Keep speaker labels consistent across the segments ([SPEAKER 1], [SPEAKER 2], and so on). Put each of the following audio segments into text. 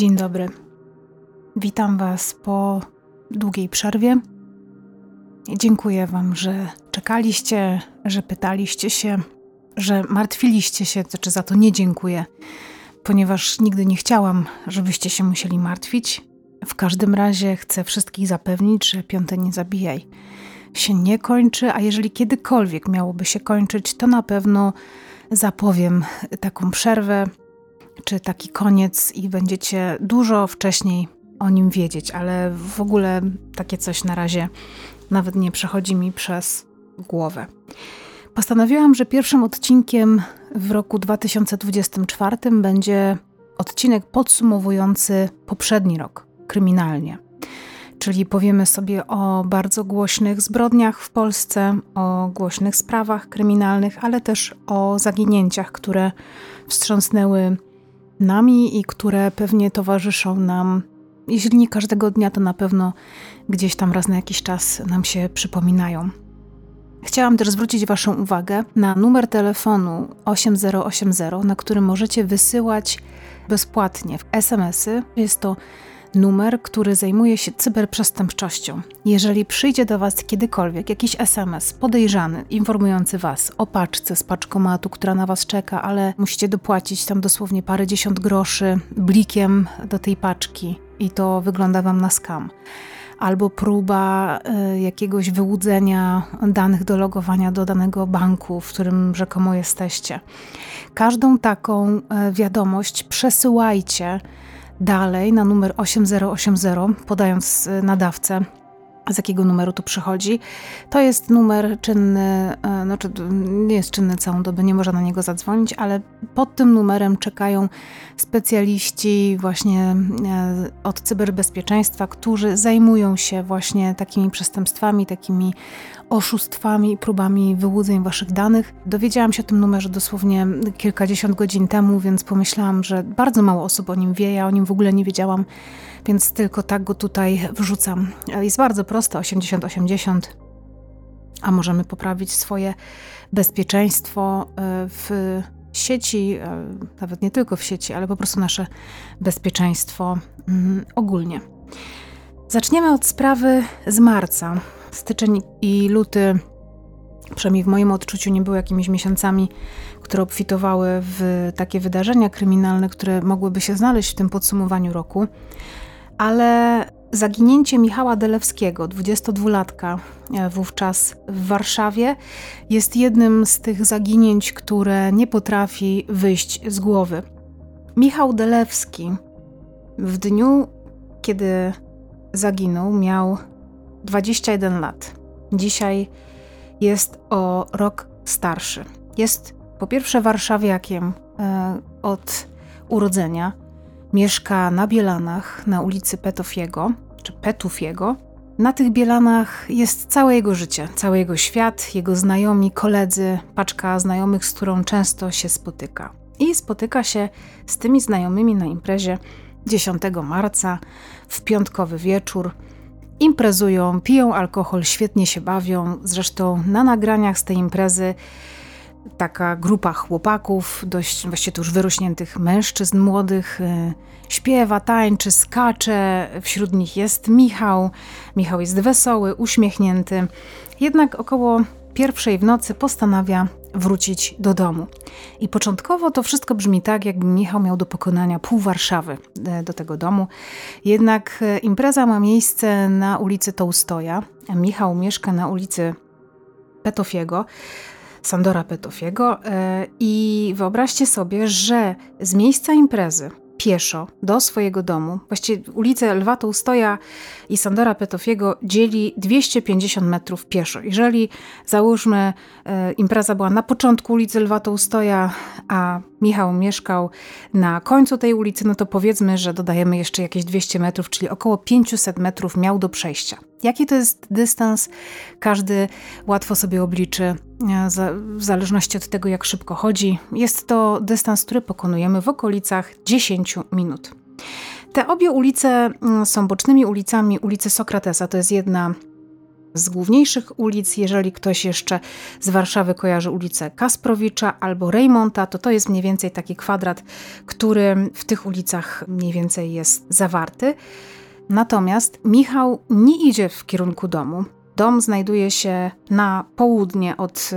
[SPEAKER 1] Dzień dobry. Witam Was po długiej przerwie. Dziękuję Wam, że czekaliście, że pytaliście się, że martwiliście się, czy znaczy za to nie dziękuję, ponieważ nigdy nie chciałam, żebyście się musieli martwić. W każdym razie chcę wszystkich zapewnić, że piąte nie zabijaj się nie kończy, a jeżeli kiedykolwiek miałoby się kończyć, to na pewno zapowiem taką przerwę czy taki koniec i będziecie dużo wcześniej o nim wiedzieć, ale w ogóle takie coś na razie nawet nie przechodzi mi przez głowę. Postanowiłam, że pierwszym odcinkiem w roku 2024 będzie odcinek podsumowujący poprzedni rok kryminalnie. Czyli powiemy sobie o bardzo głośnych zbrodniach w Polsce, o głośnych sprawach kryminalnych, ale też o zaginięciach, które wstrząsnęły nami i które pewnie towarzyszą nam, jeśli nie każdego dnia, to na pewno gdzieś tam raz na jakiś czas nam się przypominają. Chciałam też zwrócić Waszą uwagę na numer telefonu 8080, na którym możecie wysyłać bezpłatnie SMS-y. Jest to numer, który zajmuje się cyberprzestępczością. Jeżeli przyjdzie do Was kiedykolwiek jakiś SMS podejrzany, informujący Was o paczce z paczkomatu, która na Was czeka, ale musicie dopłacić tam dosłownie parę dziesiąt groszy blikiem do tej paczki i to wygląda Wam na skam albo próba y, jakiegoś wyłudzenia danych do logowania do danego banku, w którym rzekomo jesteście. Każdą taką y, wiadomość przesyłajcie dalej na numer 8080, podając y, nadawcę z jakiego numeru tu przychodzi. To jest numer czynny, e, znaczy nie jest czynny całą dobę, nie można na niego zadzwonić, ale pod tym numerem czekają specjaliści właśnie e, od cyberbezpieczeństwa, którzy zajmują się właśnie takimi przestępstwami, takimi oszustwami próbami wyłudzeń waszych danych. Dowiedziałam się o tym numerze dosłownie kilkadziesiąt godzin temu, więc pomyślałam, że bardzo mało osób o nim wie, ja o nim w ogóle nie wiedziałam więc tylko tak go tutaj wrzucam. Jest bardzo proste, 80-80, a możemy poprawić swoje bezpieczeństwo e, w sieci, e, nawet nie tylko w sieci, ale po prostu nasze bezpieczeństwo mm, ogólnie. Zaczniemy od sprawy z marca. Styczeń i luty, przynajmniej w moim odczuciu, nie były jakimiś miesiącami, które obfitowały w takie wydarzenia kryminalne, które mogłyby się znaleźć w tym podsumowaniu roku ale zaginięcie Michała Delewskiego, 22-latka e, wówczas w Warszawie, jest jednym z tych zaginięć, które nie potrafi wyjść z głowy. Michał Delewski w dniu, kiedy zaginął, miał 21 lat. Dzisiaj jest o rok starszy. Jest po pierwsze warszawiakiem e, od urodzenia Mieszka na Bielanach, na ulicy Petofiego, czy Petufiego. Na tych Bielanach jest całe jego życie, cały jego świat, jego znajomi, koledzy, paczka znajomych, z którą często się spotyka. I spotyka się z tymi znajomymi na imprezie 10 marca w piątkowy wieczór. Imprezują, piją alkohol, świetnie się bawią. Zresztą na nagraniach z tej imprezy taka grupa chłopaków, dość właściwie to już wyrośniętych mężczyzn młodych, y, śpiewa, tańczy, skacze. Wśród nich jest Michał. Michał jest wesoły, uśmiechnięty. Jednak około pierwszej w nocy postanawia wrócić do domu. I początkowo to wszystko brzmi tak, jakby Michał miał do pokonania pół Warszawy e, do tego domu. Jednak e, impreza ma miejsce na ulicy Tołstoja. Michał mieszka na ulicy Petofiego. Sandora Petofiego e, i wyobraźcie sobie, że z miejsca imprezy pieszo do swojego domu. Właściwie ulicę Lwa Tołstoja i Sandora Petofiego dzieli 250 metrów pieszo. Jeżeli załóżmy e, impreza była na początku ulicy Lwa Tołstoja, a Michał mieszkał na końcu tej ulicy, no to powiedzmy, że dodajemy jeszcze jakieś 200 metrów, czyli około 500 metrów miał do przejścia. Jaki to jest dystans? Każdy łatwo sobie obliczy, e, w zależności od tego, jak szybko chodzi. Jest to dystans, który pokonujemy w okolicach 10 minut. Te obie ulice mm, są bocznymi ulicami ulicy Sokratesa. To jest jedna z główniejszych ulic. Jeżeli ktoś jeszcze z Warszawy kojarzy ulicę Kasprowicza albo Rejmonta, to to jest mniej więcej taki kwadrat, który w tych ulicach mniej więcej jest zawarty. Natomiast Michał nie idzie w kierunku domu. Dom znajduje się na południe od y,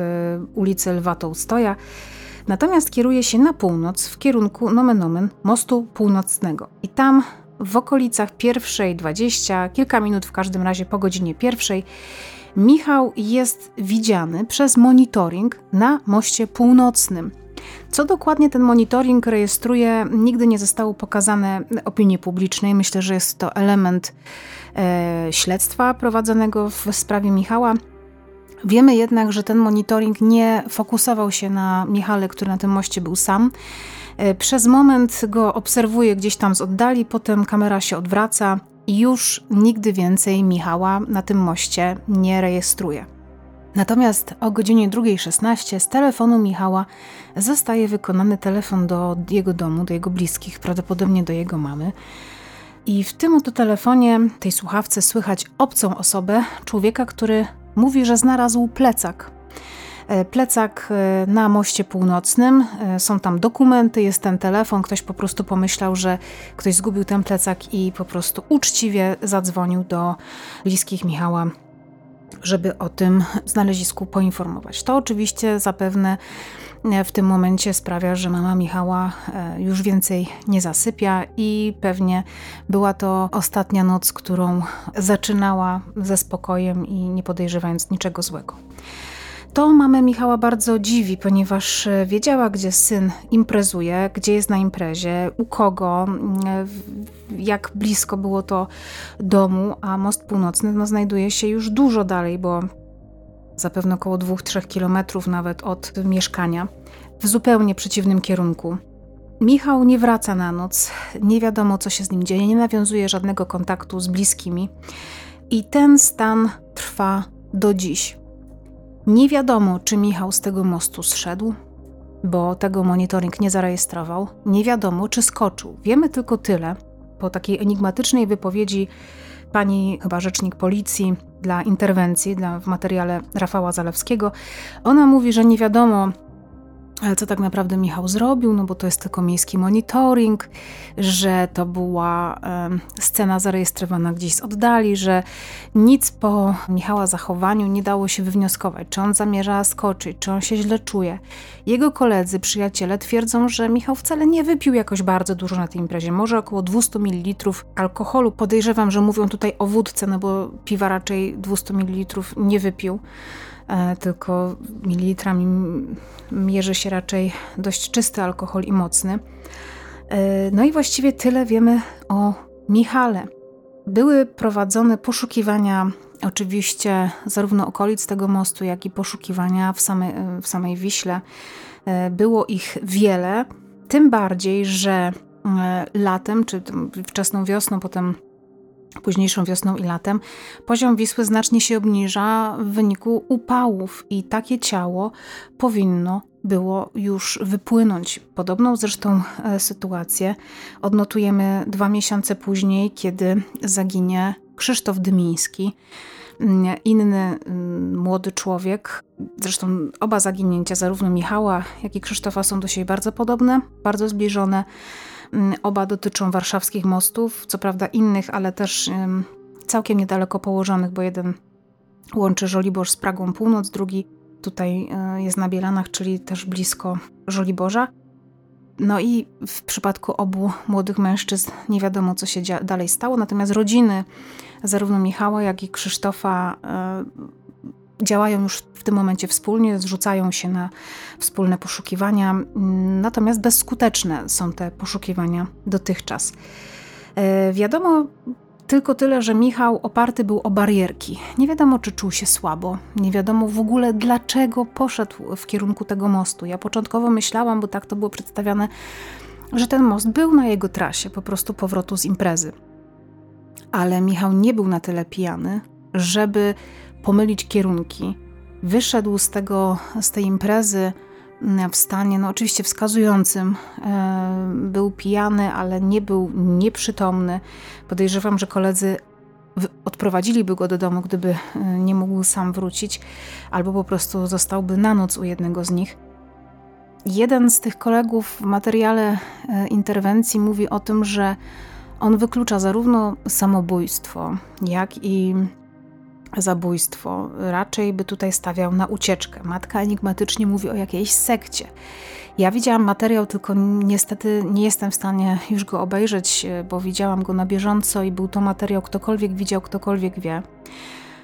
[SPEAKER 1] ulicy Lwa Tołstoja, natomiast kieruje się na północ w kierunku nomen omen mostu północnego. I tam w okolicach pierwszej 20, kilka minut w każdym razie po godzinie pierwszej, Michał jest widziany przez monitoring na moście północnym. Co dokładnie ten monitoring rejestruje, nigdy nie zostało pokazane opinii publicznej. Myślę, że jest to element e, śledztwa prowadzonego w sprawie Michała. Wiemy jednak, że ten monitoring nie fokusował się na Michale, który na tym moście był sam. E, przez moment go obserwuje gdzieś tam z oddali, potem kamera się odwraca i już nigdy więcej Michała na tym moście nie rejestruje. Natomiast o godzinie 2.16 z telefonu Michała zostaje wykonany telefon do jego domu, do jego bliskich, prawdopodobnie do jego mamy. I w tym oto telefonie, tej słuchawce, słychać obcą osobę, człowieka, który mówi, że znalazł plecak. E, plecak e, na moście północnym, e, są tam dokumenty, jest ten telefon. Ktoś po prostu pomyślał, że ktoś zgubił ten plecak i po prostu uczciwie zadzwonił do bliskich Michała żeby o tym znalezisku poinformować. To oczywiście zapewne w tym momencie sprawia, że mama Michała e, już więcej nie zasypia i pewnie była to ostatnia noc, którą zaczynała ze spokojem i nie podejrzewając niczego złego. To mamę Michała bardzo dziwi, ponieważ e, wiedziała, gdzie syn imprezuje, gdzie jest na imprezie, u kogo, jak blisko było to domu, a most północny no, znajduje się już dużo dalej, bo zapewne około 2-3 kilometrów nawet od mieszkania, w zupełnie przeciwnym kierunku. Michał nie wraca na noc, nie wiadomo co się z nim dzieje, nie nawiązuje żadnego kontaktu z bliskimi i ten stan trwa do dziś. Nie wiadomo, czy Michał z tego mostu zszedł, bo tego monitoring nie zarejestrował. Nie wiadomo, czy skoczył. Wiemy tylko tyle, po takiej enigmatycznej wypowiedzi pani chyba rzecznik policji dla interwencji dla, w materiale Rafała Zalewskiego. Ona mówi, że nie wiadomo, co tak naprawdę Michał zrobił, no bo to jest tylko miejski monitoring, że to była scena zarejestrowana gdzieś z oddali, że nic po Michała zachowaniu nie dało się wywnioskować, czy on zamierza skoczyć, czy on się źle czuje. Jego koledzy, przyjaciele twierdzą, że Michał wcale nie wypił jakoś bardzo dużo na tej imprezie, może około 200 ml alkoholu. Podejrzewam, że mówią tutaj o wódce, no bo piwa raczej 200 ml nie wypił. E, tylko mililitrami mierzy się raczej dość czysty alkohol i mocny. E, no i właściwie tyle wiemy o Michale. Były prowadzone poszukiwania, oczywiście, zarówno okolic tego mostu, jak i poszukiwania w samej, w samej Wiśle. E, było ich wiele, tym bardziej, że latem, czy wczesną wiosną, potem późniejszą wiosną i latem, poziom Wisły znacznie się obniża w wyniku upałów i takie ciało powinno było już wypłynąć. Podobną zresztą e, sytuację odnotujemy dwa miesiące później, kiedy zaginie Krzysztof Dymiński, mm, inny mm, młody człowiek. Zresztą oba zaginięcia, zarówno Michała, jak i Krzysztofa, są do siebie bardzo podobne, bardzo zbliżone. Mm, oba dotyczą warszawskich mostów, co prawda innych, ale też całkiem niedaleko położonych, bo jeden łączy Żoliborz z Pragą Północ, drugi tutaj e, jest na Bielanach, czyli też blisko Żoliborza. No i w przypadku obu młodych mężczyzn nie wiadomo, co się dalej stało, natomiast rodziny zarówno Michała, jak i Krzysztofa e, działają już w tym momencie wspólnie, zrzucają się na wspólne poszukiwania, natomiast bezskuteczne są te poszukiwania dotychczas. E, wiadomo tylko tyle, że Michał oparty był o barierki. Nie wiadomo, czy czuł się słabo, nie wiadomo w ogóle, dlaczego poszedł w kierunku tego mostu. Ja początkowo myślałam, bo tak to było przedstawiane, że ten most był na jego trasie, po prostu powrotu z imprezy. Ale Michał nie był na tyle pijany, żeby pomylić kierunki. Wyszedł z, tego, z tej imprezy mm, w stanie, no oczywiście wskazującym. E, był pijany, ale nie był nieprzytomny. Podejrzewam, że koledzy odprowadziliby go do domu, gdyby e, nie mógł sam wrócić, albo po prostu zostałby na noc u jednego z nich. Jeden z tych kolegów w materiale e, interwencji mówi o tym, że on wyklucza zarówno samobójstwo, jak i zabójstwo. Raczej by tutaj stawiał na ucieczkę. Matka enigmatycznie mówi o jakiejś sekcie. Ja widziałam materiał, tylko niestety nie jestem w stanie już go obejrzeć, bo widziałam go na bieżąco i był to materiał, ktokolwiek widział, ktokolwiek wie.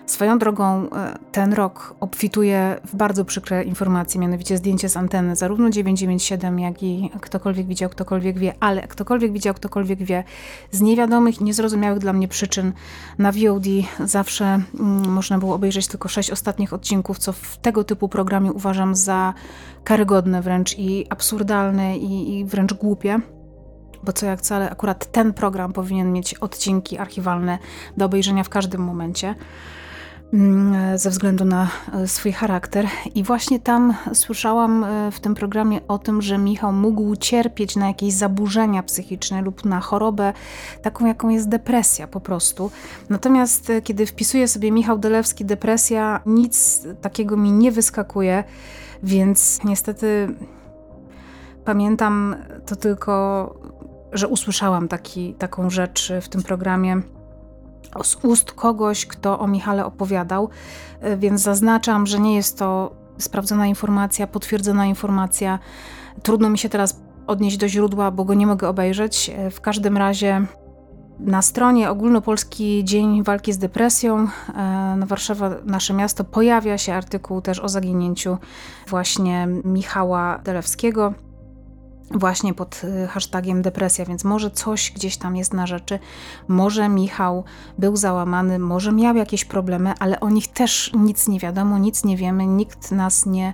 [SPEAKER 1] Swoją drogą e, ten rok obfituje w bardzo przykre informacje, mianowicie zdjęcie z anteny, zarówno 997, jak i ktokolwiek widział, ktokolwiek wie, ale ktokolwiek widział, ktokolwiek wie, z niewiadomych i niezrozumiałych dla mnie przyczyn na VOD zawsze mm, można było obejrzeć tylko sześć ostatnich odcinków, co w tego typu programie uważam za karygodne wręcz i absurdalne i, i wręcz głupie bo co jak wcale akurat ten program powinien mieć odcinki archiwalne do obejrzenia w każdym momencie. Mm, ze względu na e, swój charakter. I właśnie tam słyszałam e, w tym programie o tym, że Michał mógł cierpieć na jakieś zaburzenia psychiczne lub na chorobę taką, jaką jest depresja po prostu. Natomiast e, kiedy wpisuję sobie Michał Delewski depresja, nic takiego mi nie wyskakuje, więc niestety pamiętam to tylko, że usłyszałam taki, taką rzecz w tym programie z ust kogoś, kto o Michale opowiadał, e, więc zaznaczam, że nie jest to sprawdzona informacja, potwierdzona informacja. Trudno mi się teraz odnieść do źródła, bo go nie mogę obejrzeć. E, w każdym razie na stronie Ogólnopolski Dzień Walki z Depresją e, na Warszawa, nasze miasto, pojawia się artykuł też o zaginięciu właśnie Michała Delewskiego właśnie pod y, hashtagiem depresja, więc może coś gdzieś tam jest na rzeczy. Może Michał był załamany, może miał jakieś problemy, ale o nich też nic nie wiadomo, nic nie wiemy, nikt nas nie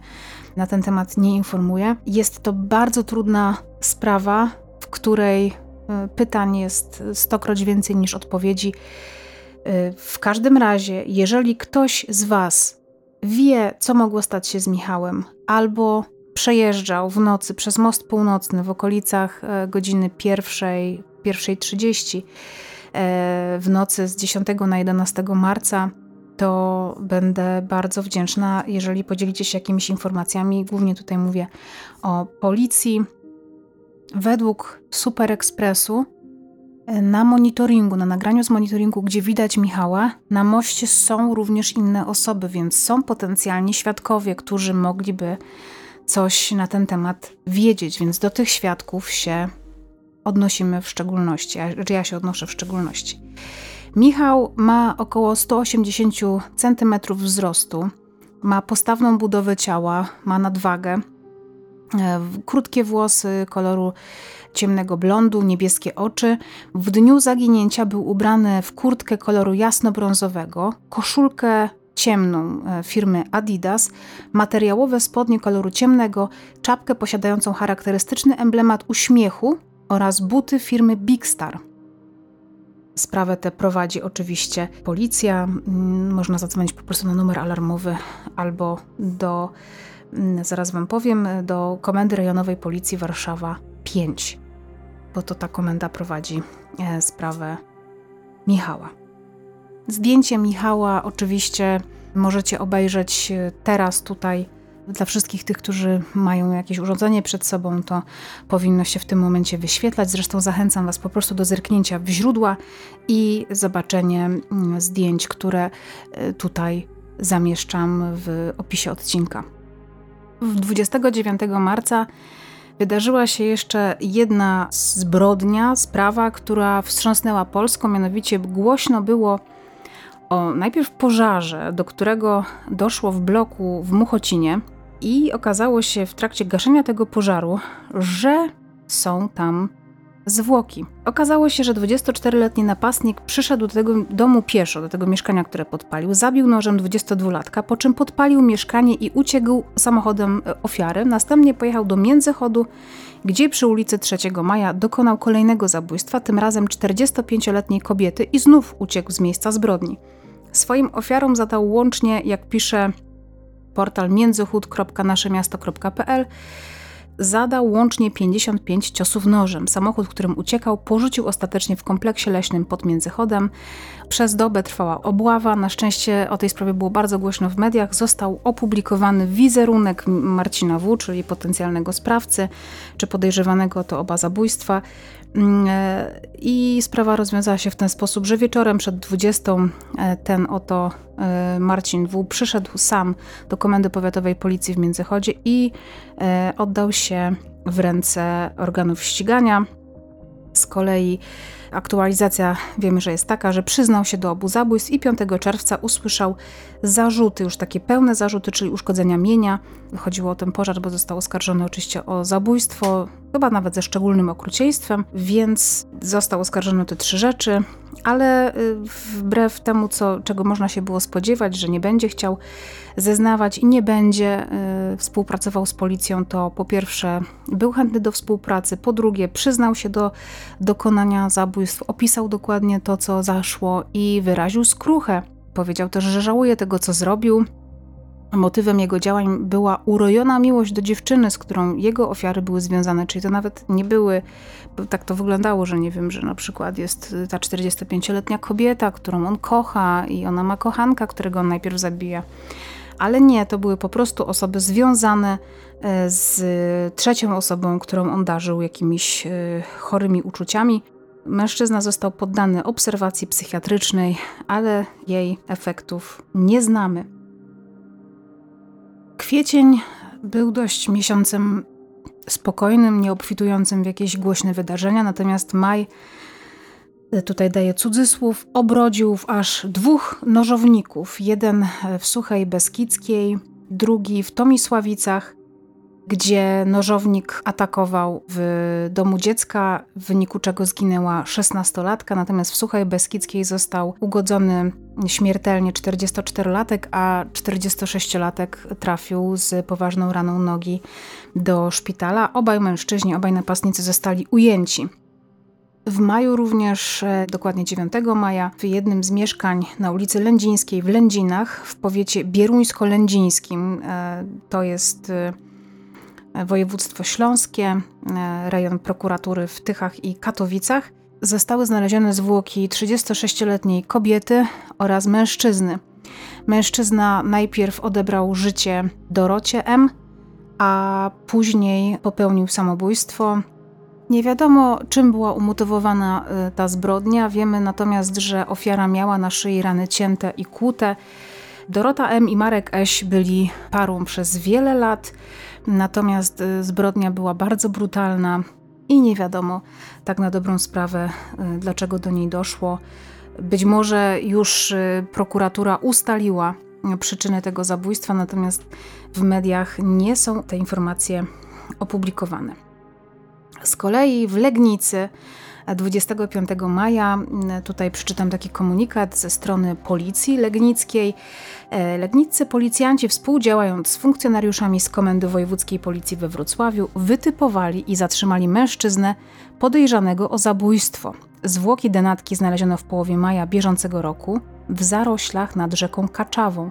[SPEAKER 1] na ten temat nie informuje. Jest to bardzo trudna sprawa, w której y, pytań jest stokroć więcej niż odpowiedzi. Y, w każdym razie, jeżeli ktoś z Was wie, co mogło stać się z Michałem, albo przejeżdżał w nocy przez most północny w okolicach e, godziny pierwszej, pierwszej 30 e, w nocy z 10 na 11 marca, to będę bardzo wdzięczna, jeżeli podzielicie się jakimiś informacjami. Głównie tutaj mówię o policji. Według Super Expressu e, na monitoringu, na nagraniu z monitoringu, gdzie widać Michała, na moście są również inne osoby, więc są potencjalni świadkowie, którzy mogliby coś na ten temat wiedzieć, więc do tych świadków się odnosimy w szczególności, a ja się odnoszę w szczególności. Michał ma około 180 cm wzrostu, ma postawną budowę ciała, ma nadwagę, e, krótkie włosy koloru ciemnego blondu, niebieskie oczy. W dniu zaginięcia był ubrany w kurtkę koloru jasno-brązowego, koszulkę ciemną e, firmy Adidas, materiałowe spodnie koloru ciemnego, czapkę posiadającą charakterystyczny emblemat uśmiechu oraz buty firmy Big Star. Sprawę tę prowadzi oczywiście policja. Mm, można zadzwonić po prostu na numer alarmowy albo do, mm, zaraz Wam powiem, do Komendy Rejonowej Policji Warszawa 5, bo to ta komenda prowadzi e, sprawę Michała. Zdjęcie Michała oczywiście możecie obejrzeć teraz tutaj. Dla wszystkich tych, którzy mają jakieś urządzenie przed sobą, to powinno się w tym momencie wyświetlać. Zresztą zachęcam Was po prostu do zerknięcia w źródła i zobaczenie mm, zdjęć, które e, tutaj zamieszczam w opisie odcinka. 29 marca wydarzyła się jeszcze jedna zbrodnia, sprawa, która wstrząsnęła Polską, mianowicie głośno było o najpierw pożarze, do którego doszło w bloku w Muchocinie i okazało się w trakcie gaszenia tego pożaru, że są tam zwłoki. Okazało się, że 24-letni napastnik przyszedł do tego domu pieszo, do tego mieszkania, które podpalił, zabił nożem 22-latka, po czym podpalił mieszkanie i uciekł samochodem e, ofiary. Następnie pojechał do Międzychodu, gdzie przy ulicy 3 Maja dokonał kolejnego zabójstwa, tym razem 45-letniej kobiety i znów uciekł z miejsca zbrodni. Swoim ofiarom zadał łącznie, jak pisze portal międzychód.naszemiasto.pl zadał łącznie 55 ciosów nożem. Samochód, którym uciekał, porzucił ostatecznie w kompleksie leśnym pod Międzychodem. Przez dobę trwała obława. Na szczęście o tej sprawie było bardzo głośno w mediach. Został opublikowany wizerunek Marcina W., czyli potencjalnego sprawcy, czy podejrzewanego to oba zabójstwa. Mm, e, I sprawa rozwiązała się w ten sposób, że wieczorem przed 20 e, ten oto e, Marcin W. przyszedł sam do Komendy Powiatowej Policji w Międzychodzie i oddał się w ręce organów ścigania. Z kolei aktualizacja wiemy, że jest taka, że przyznał się do obu zabójstw i 5 czerwca usłyszał zarzuty, już takie pełne zarzuty, czyli uszkodzenia mienia. Chodziło o ten pożar, bo został oskarżony oczywiście o zabójstwo, chyba nawet ze szczególnym okrucieństwem, więc został oskarżony o te trzy rzeczy, ale y, wbrew temu, co, czego można się było spodziewać, że nie będzie chciał zeznawać i nie będzie y, współpracował z policją, to po pierwsze był chętny do współpracy, po drugie przyznał się do dokonania zabójstw, opisał dokładnie to, co zaszło i wyraził skruchę. Powiedział też, że żałuje tego, co zrobił, Motywem jego działań była urojona miłość do dziewczyny, z którą jego ofiary były związane, czyli to nawet nie były, tak to wyglądało, że nie wiem, że na przykład jest ta 45-letnia kobieta, którą on kocha i ona ma kochanka, którego on najpierw zabija. Ale nie, to były po prostu osoby związane e, z trzecią osobą, którą on darzył jakimiś e, chorymi uczuciami. Mężczyzna został poddany obserwacji psychiatrycznej, ale jej efektów nie znamy. Kwiecień był dość miesiącem spokojnym, nieobfitującym w jakieś głośne wydarzenia, natomiast maj, e, tutaj daje cudzysłów, obrodził w aż dwóch nożowników. Jeden w Suchej Beskidzkiej, drugi w Tomisławicach gdzie nożownik atakował w domu dziecka, w wyniku czego zginęła 16-latka, natomiast w Suchej Beskidzkiej został ugodzony śmiertelnie 44-latek, a 46-latek trafił z poważną raną nogi do szpitala. Obaj mężczyźni, obaj napastnicy zostali ujęci. W maju również, e, dokładnie 9 maja, w jednym z mieszkań na ulicy Lędzińskiej w Lędzinach w powiecie bieruńsko-lędzińskim, e, to jest e, województwo śląskie, e, rejon prokuratury w Tychach i Katowicach, zostały znalezione zwłoki 36-letniej kobiety oraz mężczyzny. Mężczyzna najpierw odebrał życie Dorocie M., a później popełnił samobójstwo. Nie wiadomo, czym była umotywowana e, ta zbrodnia. Wiemy natomiast, że ofiara miała na szyi rany cięte i kłute. Dorota M. i Marek Eś byli parą przez wiele lat. Natomiast y, zbrodnia była bardzo brutalna i nie wiadomo tak na dobrą sprawę, y, dlaczego do niej doszło. Być może już y, prokuratura ustaliła przyczyny tego zabójstwa, natomiast w mediach nie są te informacje opublikowane. Z kolei w Legnicy 25 maja. Tutaj przeczytam taki komunikat ze strony policji legnickiej. E, legniccy policjanci współdziałając z funkcjonariuszami z Komendy Wojewódzkiej Policji we Wrocławiu wytypowali i zatrzymali mężczyznę podejrzanego o zabójstwo. Zwłoki denatki znaleziono w połowie maja bieżącego roku w zaroślach nad rzeką Kaczawą.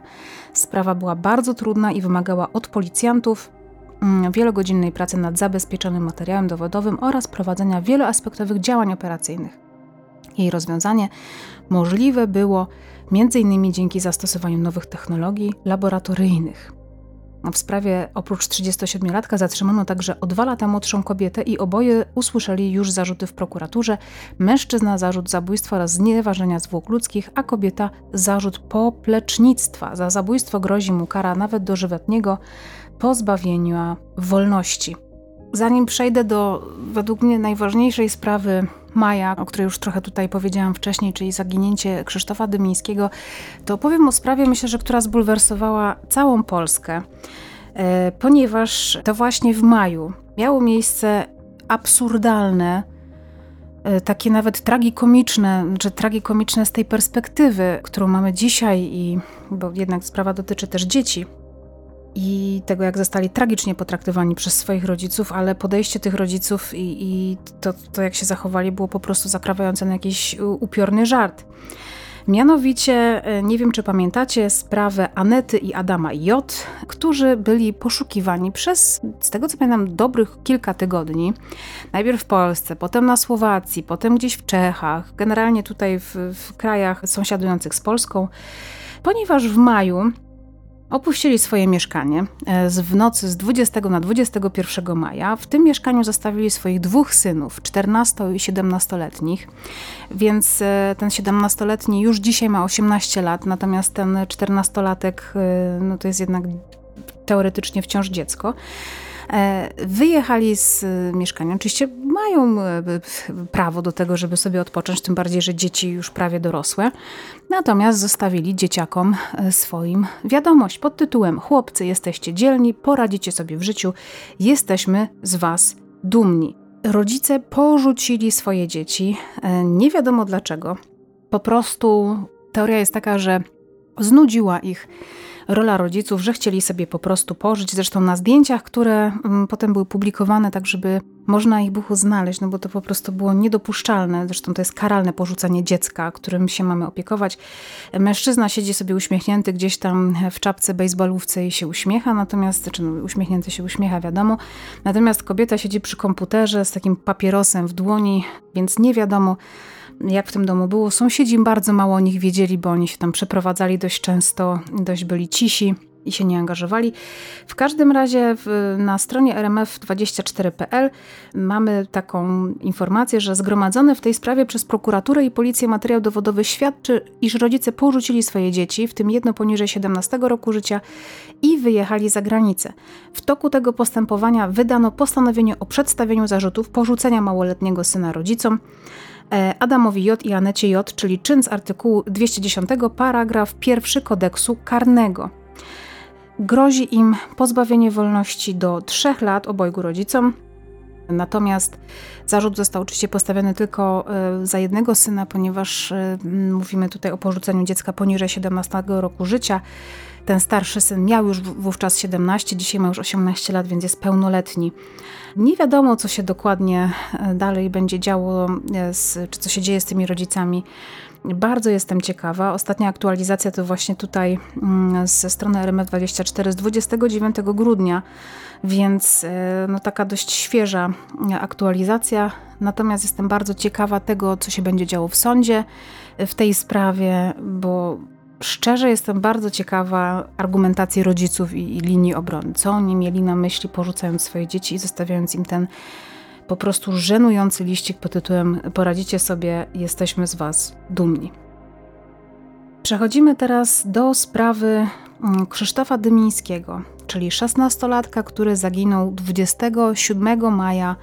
[SPEAKER 1] Sprawa była bardzo trudna i wymagała od policjantów Mm, wielogodzinnej pracy nad zabezpieczonym materiałem dowodowym oraz prowadzenia wieloaspektowych działań operacyjnych. Jej rozwiązanie możliwe było m.in. dzięki zastosowaniu nowych technologii laboratoryjnych. W sprawie oprócz 37-latka zatrzymano także o dwa lata młodszą kobietę i oboje usłyszeli już zarzuty w prokuraturze. Mężczyzna zarzut zabójstwa oraz znieważenia zwłok ludzkich, a kobieta zarzut poplecznictwa. Za zabójstwo grozi mu kara nawet dożywotniego pozbawienia wolności. Zanim przejdę do według mnie najważniejszej sprawy Maja, o której już trochę tutaj powiedziałam wcześniej, czyli zaginięcie Krzysztofa Dymińskiego, to opowiem o sprawie, myślę, że która zbulwersowała całą Polskę, e, ponieważ to właśnie w maju miało miejsce absurdalne, e, takie nawet tragikomiczne, czy tragikomiczne z tej perspektywy, którą mamy dzisiaj, i bo jednak sprawa dotyczy też dzieci, i tego, jak zostali tragicznie potraktowani przez swoich rodziców, ale podejście tych rodziców i, i to, to, jak się zachowali, było po prostu zakrawające na jakiś upiorny żart. Mianowicie, e, nie wiem czy pamiętacie sprawę Anety i Adama J., którzy byli poszukiwani przez, z tego co pamiętam, dobrych kilka tygodni. Najpierw w Polsce, potem na Słowacji, potem gdzieś w Czechach, generalnie tutaj w, w krajach sąsiadujących z Polską, ponieważ w maju Opuścili swoje mieszkanie e, w nocy z 20 na 21 maja. W tym mieszkaniu zostawili swoich dwóch synów, 14 i 17-letnich, więc e, ten 17-letni już dzisiaj ma 18 lat, natomiast ten 14-latek e, no to jest jednak teoretycznie wciąż dziecko. E, wyjechali z mieszkania. Oczywiście mają e, prawo do tego, żeby sobie odpocząć, tym bardziej, że dzieci już prawie dorosłe. Natomiast zostawili dzieciakom e, swoim wiadomość pod tytułem: Chłopcy, jesteście dzielni, poradzicie sobie w życiu, jesteśmy z Was dumni. Rodzice porzucili swoje dzieci, nie wiadomo dlaczego. Po prostu teoria jest taka, że znudziła ich rola rodziców, że chcieli sobie po prostu pożyć. Zresztą na zdjęciach, które mm, potem były publikowane, tak żeby można ich było znaleźć, no bo to po prostu było niedopuszczalne. Zresztą to jest karalne porzucanie dziecka, którym się mamy opiekować. Mężczyzna siedzi sobie uśmiechnięty gdzieś tam w czapce bejsbolówce i się uśmiecha, natomiast, czy no, uśmiechnięty się uśmiecha, wiadomo. Natomiast kobieta siedzi przy komputerze z takim papierosem w dłoni, więc nie wiadomo, jak w tym domu było. Sąsiedzi bardzo mało o nich wiedzieli, bo oni się tam przeprowadzali dość często, dość byli cisi i się nie angażowali. W każdym razie w, na stronie rmf24.pl mamy taką informację, że zgromadzony w tej sprawie przez prokuraturę i policję materiał dowodowy świadczy, iż rodzice porzucili swoje dzieci, w tym jedno poniżej 17 roku życia i wyjechali za granicę. W toku tego postępowania wydano postanowienie o przedstawieniu zarzutów porzucenia małoletniego syna rodzicom. E, Adamowi J i Anecie J, czyli czyn z artykułu 210, paragraf 1 kodeksu karnego. Grozi im pozbawienie wolności do 3 lat obojgu rodzicom. Natomiast zarzut został oczywiście postawiony tylko e, za jednego syna, ponieważ e, mówimy tutaj o porzuceniu dziecka poniżej 17 roku życia. Ten starszy syn miał już wówczas 17, dzisiaj ma już 18 lat, więc jest pełnoletni. Nie wiadomo, co się dokładnie e, dalej będzie działo, e, z, czy co się dzieje z tymi rodzicami. Bardzo jestem ciekawa. Ostatnia aktualizacja to właśnie tutaj mm, ze strony RMF24 z 29 grudnia, więc e, no, taka dość świeża aktualizacja. Natomiast jestem bardzo ciekawa tego, co się będzie działo w sądzie w tej sprawie, bo Szczerze jestem bardzo ciekawa argumentacji rodziców i, i linii obrony. Co oni mieli na myśli, porzucając swoje dzieci i zostawiając im ten po prostu żenujący liścik pod tytułem Poradzicie sobie, jesteśmy z Was dumni. Przechodzimy teraz do sprawy mm, Krzysztofa Dymińskiego, czyli 16-latka, który zaginął 27 maja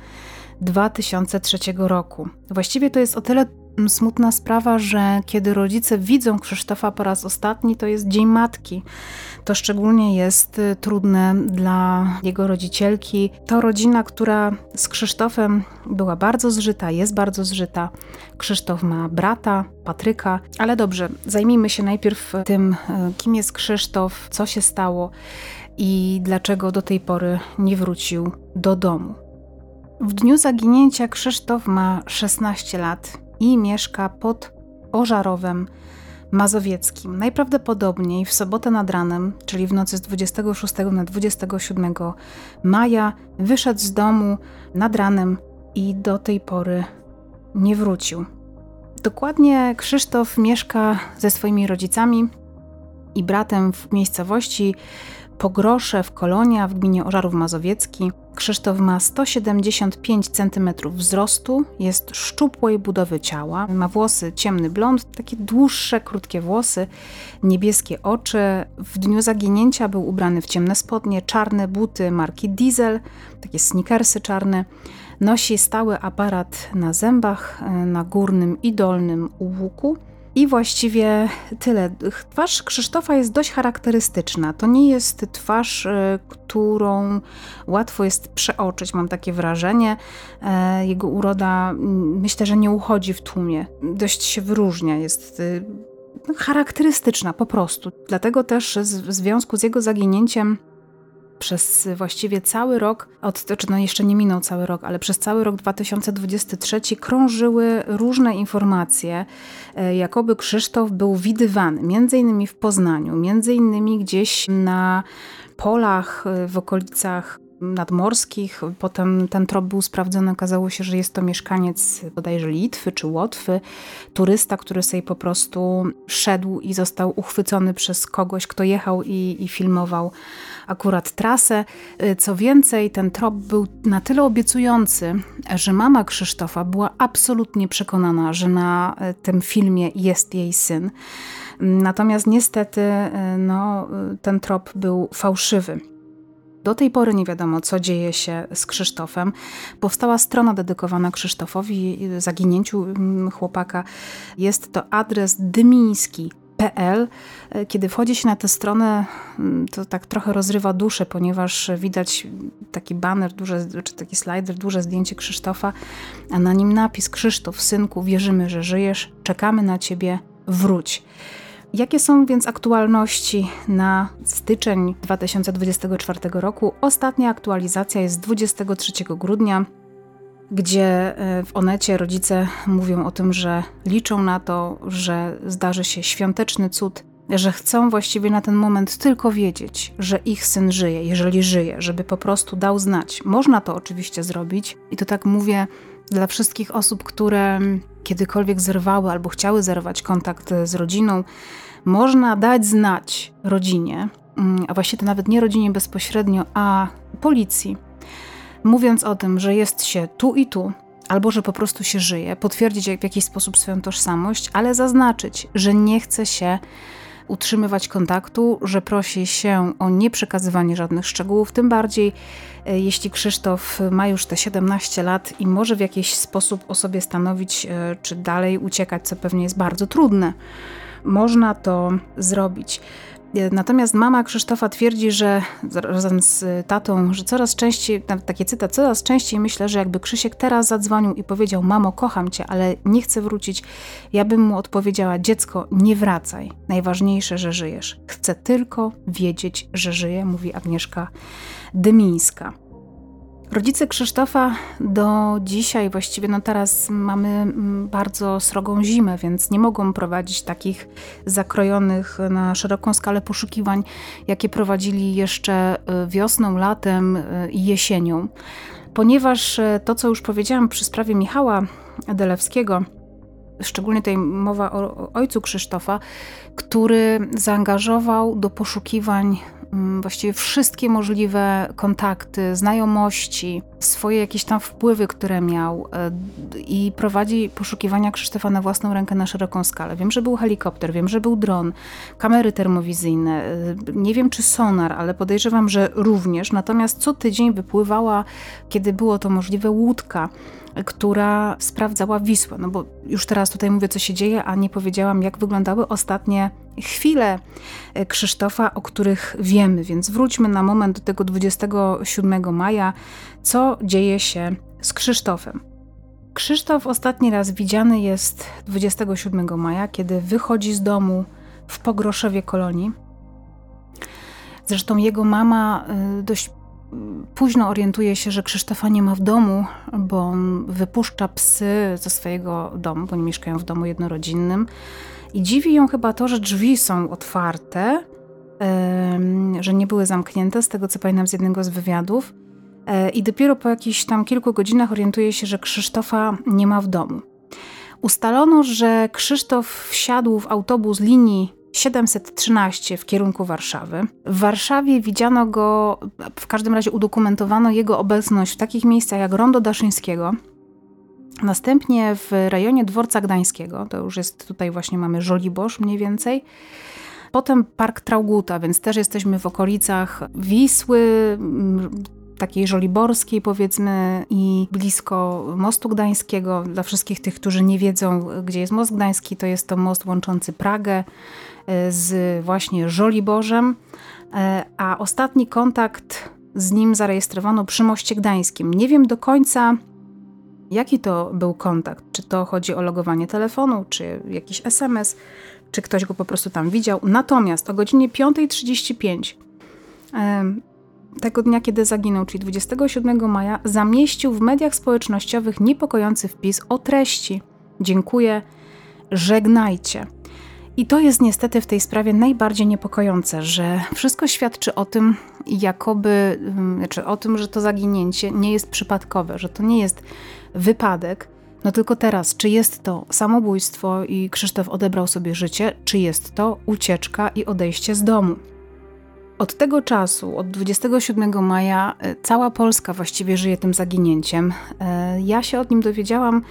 [SPEAKER 1] 2003 roku. Właściwie to jest o tyle smutna sprawa, że kiedy rodzice widzą Krzysztofa po raz ostatni, to jest Dzień Matki. To szczególnie jest y, trudne dla jego rodzicielki. To rodzina, która z Krzysztofem była bardzo zżyta, jest bardzo zżyta. Krzysztof ma brata, Patryka, ale dobrze, zajmijmy się najpierw tym, y, kim jest Krzysztof, co się stało i dlaczego do tej pory nie wrócił do domu. W dniu zaginięcia Krzysztof ma 16 lat i mieszka pod Ożarowem Mazowieckim. Najprawdopodobniej w sobotę nad ranem, czyli w nocy z 26 na 27 maja, wyszedł z domu nad ranem i do tej pory nie wrócił. Dokładnie Krzysztof mieszka ze swoimi rodzicami i bratem w miejscowości Pogrosze w Kolonia w gminie Ożarów Mazowiecki. Krzysztof ma 175 cm wzrostu, jest szczupłej budowy ciała, ma włosy ciemny blond, takie dłuższe, krótkie włosy, niebieskie oczy. W dniu zaginięcia był ubrany w ciemne spodnie, czarne buty marki Diesel, takie sneakersy czarne. Nosi stały aparat na zębach, na górnym i dolnym łuku i właściwie tyle. Twarz Krzysztofa jest dość charakterystyczna. To nie jest twarz, e, którą łatwo jest przeoczyć, mam takie wrażenie. E, jego uroda myślę, że nie uchodzi w tłumie. Dość się wyróżnia, jest e, charakterystyczna po prostu. Dlatego też w związku z jego zaginięciem przez właściwie cały rok, od, znaczy no jeszcze nie minął cały rok, ale przez cały rok 2023 krążyły różne informacje, e, jakoby Krzysztof był widywany, między innymi w Poznaniu, między innymi gdzieś na polach e, w okolicach nadmorskich. Potem ten trop był sprawdzony. Okazało się, że jest to mieszkaniec bodajże Litwy czy Łotwy, turysta, który sobie po prostu szedł i został uchwycony przez kogoś, kto jechał i, i filmował akurat trasę. Co więcej, ten trop był na tyle obiecujący, że mama Krzysztofa była absolutnie przekonana, że na tym filmie jest jej syn. Natomiast niestety no, ten trop był fałszywy. Do tej pory nie wiadomo, co dzieje się z Krzysztofem. Powstała strona dedykowana Krzysztofowi, zaginięciu mm, chłopaka. Jest to adres dymiński.pl. Kiedy wchodzi się na tę stronę, mm, to tak trochę rozrywa duszę, ponieważ widać taki banner, duże, czy taki slider, duże zdjęcie Krzysztofa, a na nim napis Krzysztof, synku, wierzymy, że żyjesz, czekamy na ciebie, wróć. Jakie są więc aktualności na styczeń 2024 roku? Ostatnia aktualizacja jest 23 grudnia, gdzie e, w Onecie rodzice mówią o tym, że liczą na to, że zdarzy się świąteczny cud, że chcą właściwie na ten moment tylko wiedzieć, że ich syn żyje, jeżeli żyje, żeby po prostu dał znać. Można to oczywiście zrobić i to tak mówię dla wszystkich osób, które kiedykolwiek zerwały albo chciały zerwać kontakt z rodziną, można dać znać rodzinie, mm, a właściwie to nawet nie rodzinie bezpośrednio, a policji, mówiąc o tym, że jest się tu i tu, albo że po prostu się żyje, potwierdzić w jakiś sposób swoją tożsamość, ale zaznaczyć, że nie chce się utrzymywać kontaktu, że prosi się o nieprzekazywanie żadnych szczegółów, tym bardziej e, jeśli Krzysztof ma już te 17 lat i może w jakiś sposób o sobie stanowić, e, czy dalej uciekać, co pewnie jest bardzo trudne. Można to zrobić. Natomiast mama Krzysztofa twierdzi, że razem z tatą, że coraz częściej, takie cytat, coraz częściej myślę, że jakby Krzysiek teraz zadzwonił i powiedział: Mamo, kocham cię, ale nie chcę wrócić, ja bym mu odpowiedziała: Dziecko, nie wracaj. Najważniejsze, że żyjesz. Chcę tylko wiedzieć, że żyję, mówi Agnieszka Dymińska. Rodzice Krzysztofa do dzisiaj, właściwie no teraz mamy mm, bardzo srogą zimę, więc nie mogą prowadzić takich zakrojonych na szeroką skalę poszukiwań, jakie prowadzili jeszcze y, wiosną, latem y, i jesienią. Ponieważ y, to, co już powiedziałam przy sprawie Michała Delewskiego, szczególnie tutaj mowa o ojcu Krzysztofa, który zaangażował do poszukiwań właściwie wszystkie możliwe kontakty, znajomości, swoje jakieś tam wpływy, które miał e, i prowadzi poszukiwania Krzysztofa na własną rękę na szeroką skalę. Wiem, że był helikopter, wiem, że był dron, kamery termowizyjne, e, nie wiem czy sonar, ale podejrzewam, że również. Natomiast co tydzień wypływała, kiedy było to możliwe, łódka która sprawdzała Wisłę. No bo już teraz tutaj mówię, co się dzieje, a nie powiedziałam, jak wyglądały ostatnie chwile e, Krzysztofa, o których wiemy. Więc wróćmy na moment do tego 27 maja, co dzieje się z Krzysztofem. Krzysztof ostatni raz widziany jest 27 maja, kiedy wychodzi z domu w Pogroszewie Kolonii. Zresztą jego mama e, dość późno orientuje się, że Krzysztofa nie ma w domu, bo on wypuszcza psy ze swojego domu, bo nie mieszkają w domu jednorodzinnym. I dziwi ją chyba to, że drzwi są otwarte, że nie były zamknięte, z tego co pamiętam z jednego z wywiadów. E, I dopiero po jakichś tam kilku godzinach orientuje się, że Krzysztofa nie ma w domu. Ustalono, że Krzysztof wsiadł w autobus linii 713 w kierunku Warszawy. W Warszawie widziano go, w każdym razie udokumentowano jego obecność w takich miejscach jak Rondo Daszyńskiego, Następnie w rejonie Dworca Gdańskiego, to już jest tutaj właśnie mamy Żoliborz mniej więcej. Potem Park Trauguta, więc też jesteśmy w okolicach Wisły, takiej żoliborskiej powiedzmy i blisko mostu gdańskiego. Dla wszystkich tych, którzy nie wiedzą, gdzie jest most gdański, to jest to most łączący Pragę e, z właśnie Żoliborzem, e, a ostatni kontakt z nim zarejestrowano przy moście gdańskim. Nie wiem do końca, jaki to był kontakt. Czy to chodzi o logowanie telefonu, czy jakiś SMS, czy ktoś go po prostu tam widział. Natomiast o godzinie 5.35 tego dnia, kiedy zaginął, czyli 27 maja, zamieścił w mediach społecznościowych niepokojący wpis o treści: Dziękuję, żegnajcie. I to jest niestety w tej sprawie najbardziej niepokojące, że wszystko świadczy o tym, jakoby, mm, znaczy o tym, że to zaginięcie nie jest przypadkowe, że to nie jest wypadek. No tylko teraz, czy jest to samobójstwo i Krzysztof odebrał sobie życie, czy jest to ucieczka i odejście z domu. Od tego czasu, od 27 maja, e, cała Polska właściwie żyje tym zaginięciem. E, ja się od nim dowiedziałam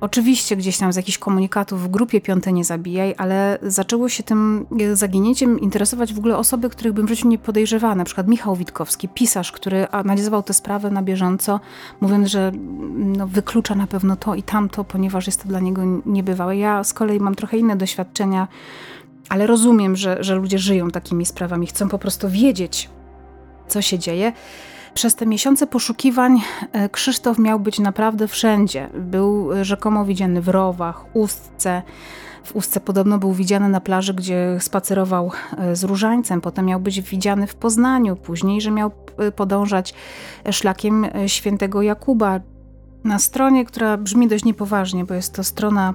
[SPEAKER 1] Oczywiście gdzieś tam z jakichś komunikatów w grupie Piąte Nie Zabijaj, ale zaczęło się tym zaginięciem interesować w ogóle osoby, których bym w życiu nie podejrzewała. Na przykład Michał Witkowski, pisarz, który analizował tę sprawę na bieżąco, mówiąc, że no, wyklucza na pewno to i tamto, ponieważ jest to dla niego niebywałe. Ja z kolei mam trochę inne doświadczenia, ale rozumiem, że, że ludzie żyją takimi sprawami, chcą po prostu wiedzieć, co się dzieje. Przez te miesiące poszukiwań e, Krzysztof miał być naprawdę wszędzie. Był e, rzekomo widziany w Rowach, Ustce. W Ustce podobno był widziany na plaży, gdzie spacerował e, z różańcem. Potem miał być widziany w Poznaniu. Później, że miał podążać szlakiem świętego Jakuba. Na stronie, która brzmi dość niepoważnie, bo jest to strona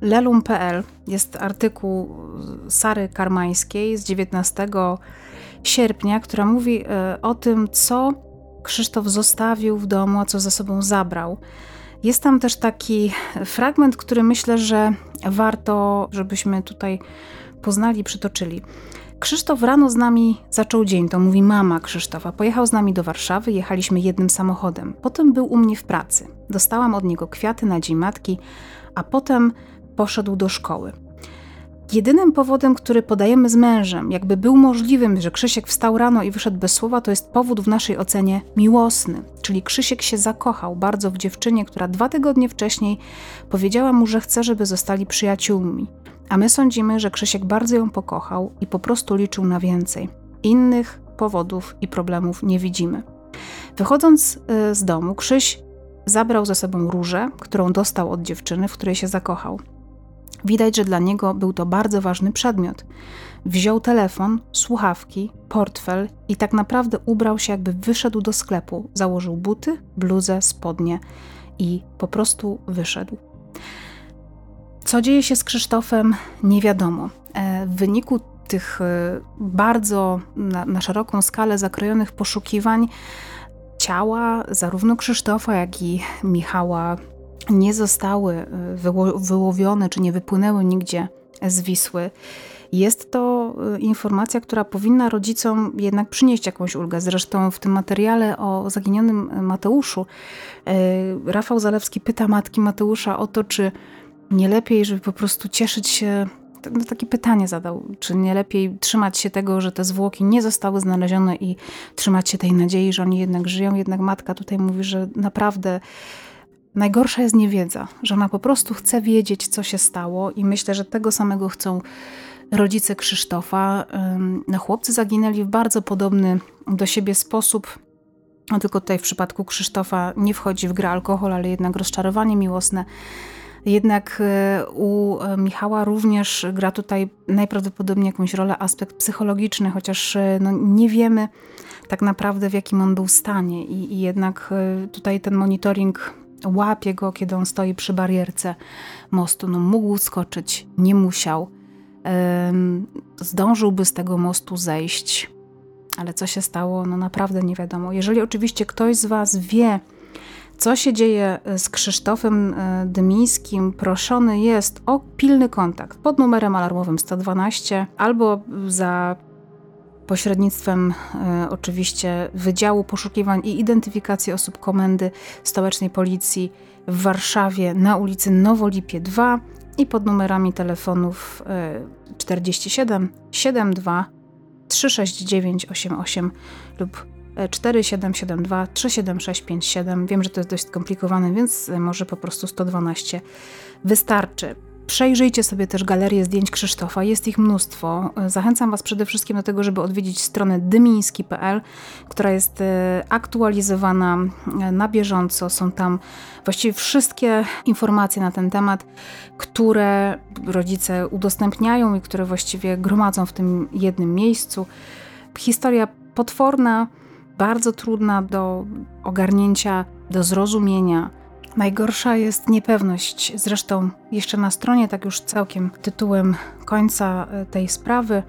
[SPEAKER 1] lelum.pl, jest artykuł Sary Karmańskiej z 19 sierpnia, która mówi e, o tym, co Krzysztof zostawił w domu, a co ze sobą zabrał. Jest tam też taki fragment, który myślę, że warto, żebyśmy tutaj poznali, przytoczyli. Krzysztof rano z nami zaczął dzień, to mówi mama Krzysztofa. Pojechał z nami do Warszawy, jechaliśmy jednym samochodem. Potem był u mnie w pracy. Dostałam od niego kwiaty na dzień matki, a potem poszedł do szkoły. Jedynym powodem, który podajemy z mężem, jakby był możliwym, że Krzysiek wstał rano i wyszedł bez słowa, to jest powód w naszej ocenie miłosny. Czyli Krzysiek się zakochał bardzo w dziewczynie, która dwa tygodnie wcześniej powiedziała mu, że chce, żeby zostali przyjaciółmi. A my sądzimy, że Krzysiek bardzo ją pokochał i po prostu liczył na więcej. Innych powodów i problemów nie widzimy. Wychodząc y, z domu, Krzyś zabrał ze sobą różę, którą dostał od dziewczyny, w której się zakochał. Widać, że dla niego był to bardzo ważny przedmiot. Wziął telefon, słuchawki, portfel i tak naprawdę ubrał się, jakby wyszedł do sklepu. Założył buty, bluzę, spodnie i po prostu wyszedł. Co dzieje się z Krzysztofem, nie wiadomo. E, w wyniku tych e, bardzo na, na szeroką skalę zakrojonych poszukiwań, ciała zarówno Krzysztofa, jak i Michała nie zostały y, wyłowione czy nie wypłynęły nigdzie z Wisły. Jest to y, informacja, która powinna rodzicom jednak przynieść jakąś ulgę. Zresztą w tym materiale o zaginionym Mateuszu y, Rafał Zalewski pyta matki Mateusza o to, czy nie lepiej, żeby po prostu cieszyć się no, takie pytanie zadał, czy nie lepiej trzymać się tego, że te zwłoki nie zostały znalezione i trzymać się tej nadziei, że oni jednak żyją. Jednak matka tutaj mówi, że naprawdę Najgorsza jest niewiedza, że ona po prostu chce wiedzieć, co się stało, i myślę, że tego samego chcą rodzice Krzysztofa. No, chłopcy zaginęli w bardzo podobny do siebie sposób. No, tylko tutaj w przypadku Krzysztofa nie wchodzi w grę alkohol, ale jednak rozczarowanie miłosne. Jednak e, u Michała również gra tutaj najprawdopodobniej jakąś rolę aspekt psychologiczny, chociaż e, no, nie wiemy tak naprawdę w jakim on był stanie. I, i jednak tutaj ten monitoring łapie go, kiedy on stoi przy barierce mostu. No, mógł skoczyć, nie musiał. Zdążyłby z tego mostu zejść, ale co się stało, no naprawdę nie wiadomo. Jeżeli oczywiście ktoś z Was wie, co się dzieje z Krzysztofem e, Dymińskim, proszony jest o pilny kontakt pod numerem alarmowym 112 albo za pośrednictwem e, oczywiście Wydziału Poszukiwań i Identyfikacji Osób Komendy Stołecznej Policji w Warszawie na ulicy Nowolipie 2 i pod numerami telefonów e, 47 72 369 88 lub 4772 37657. Wiem, że to jest dość skomplikowane, więc może po prostu 112 wystarczy. Przejrzyjcie sobie też galerię zdjęć Krzysztofa, jest ich mnóstwo. Zachęcam Was przede wszystkim do tego, żeby odwiedzić stronę dymiński.pl, która jest e, aktualizowana e, na bieżąco. Są tam właściwie wszystkie informacje na ten temat, które rodzice udostępniają i które właściwie gromadzą w tym jednym miejscu. Historia potworna, bardzo trudna do ogarnięcia, do zrozumienia. Najgorsza jest niepewność. Zresztą jeszcze na stronie, tak już całkiem tytułem końca e, tej sprawy,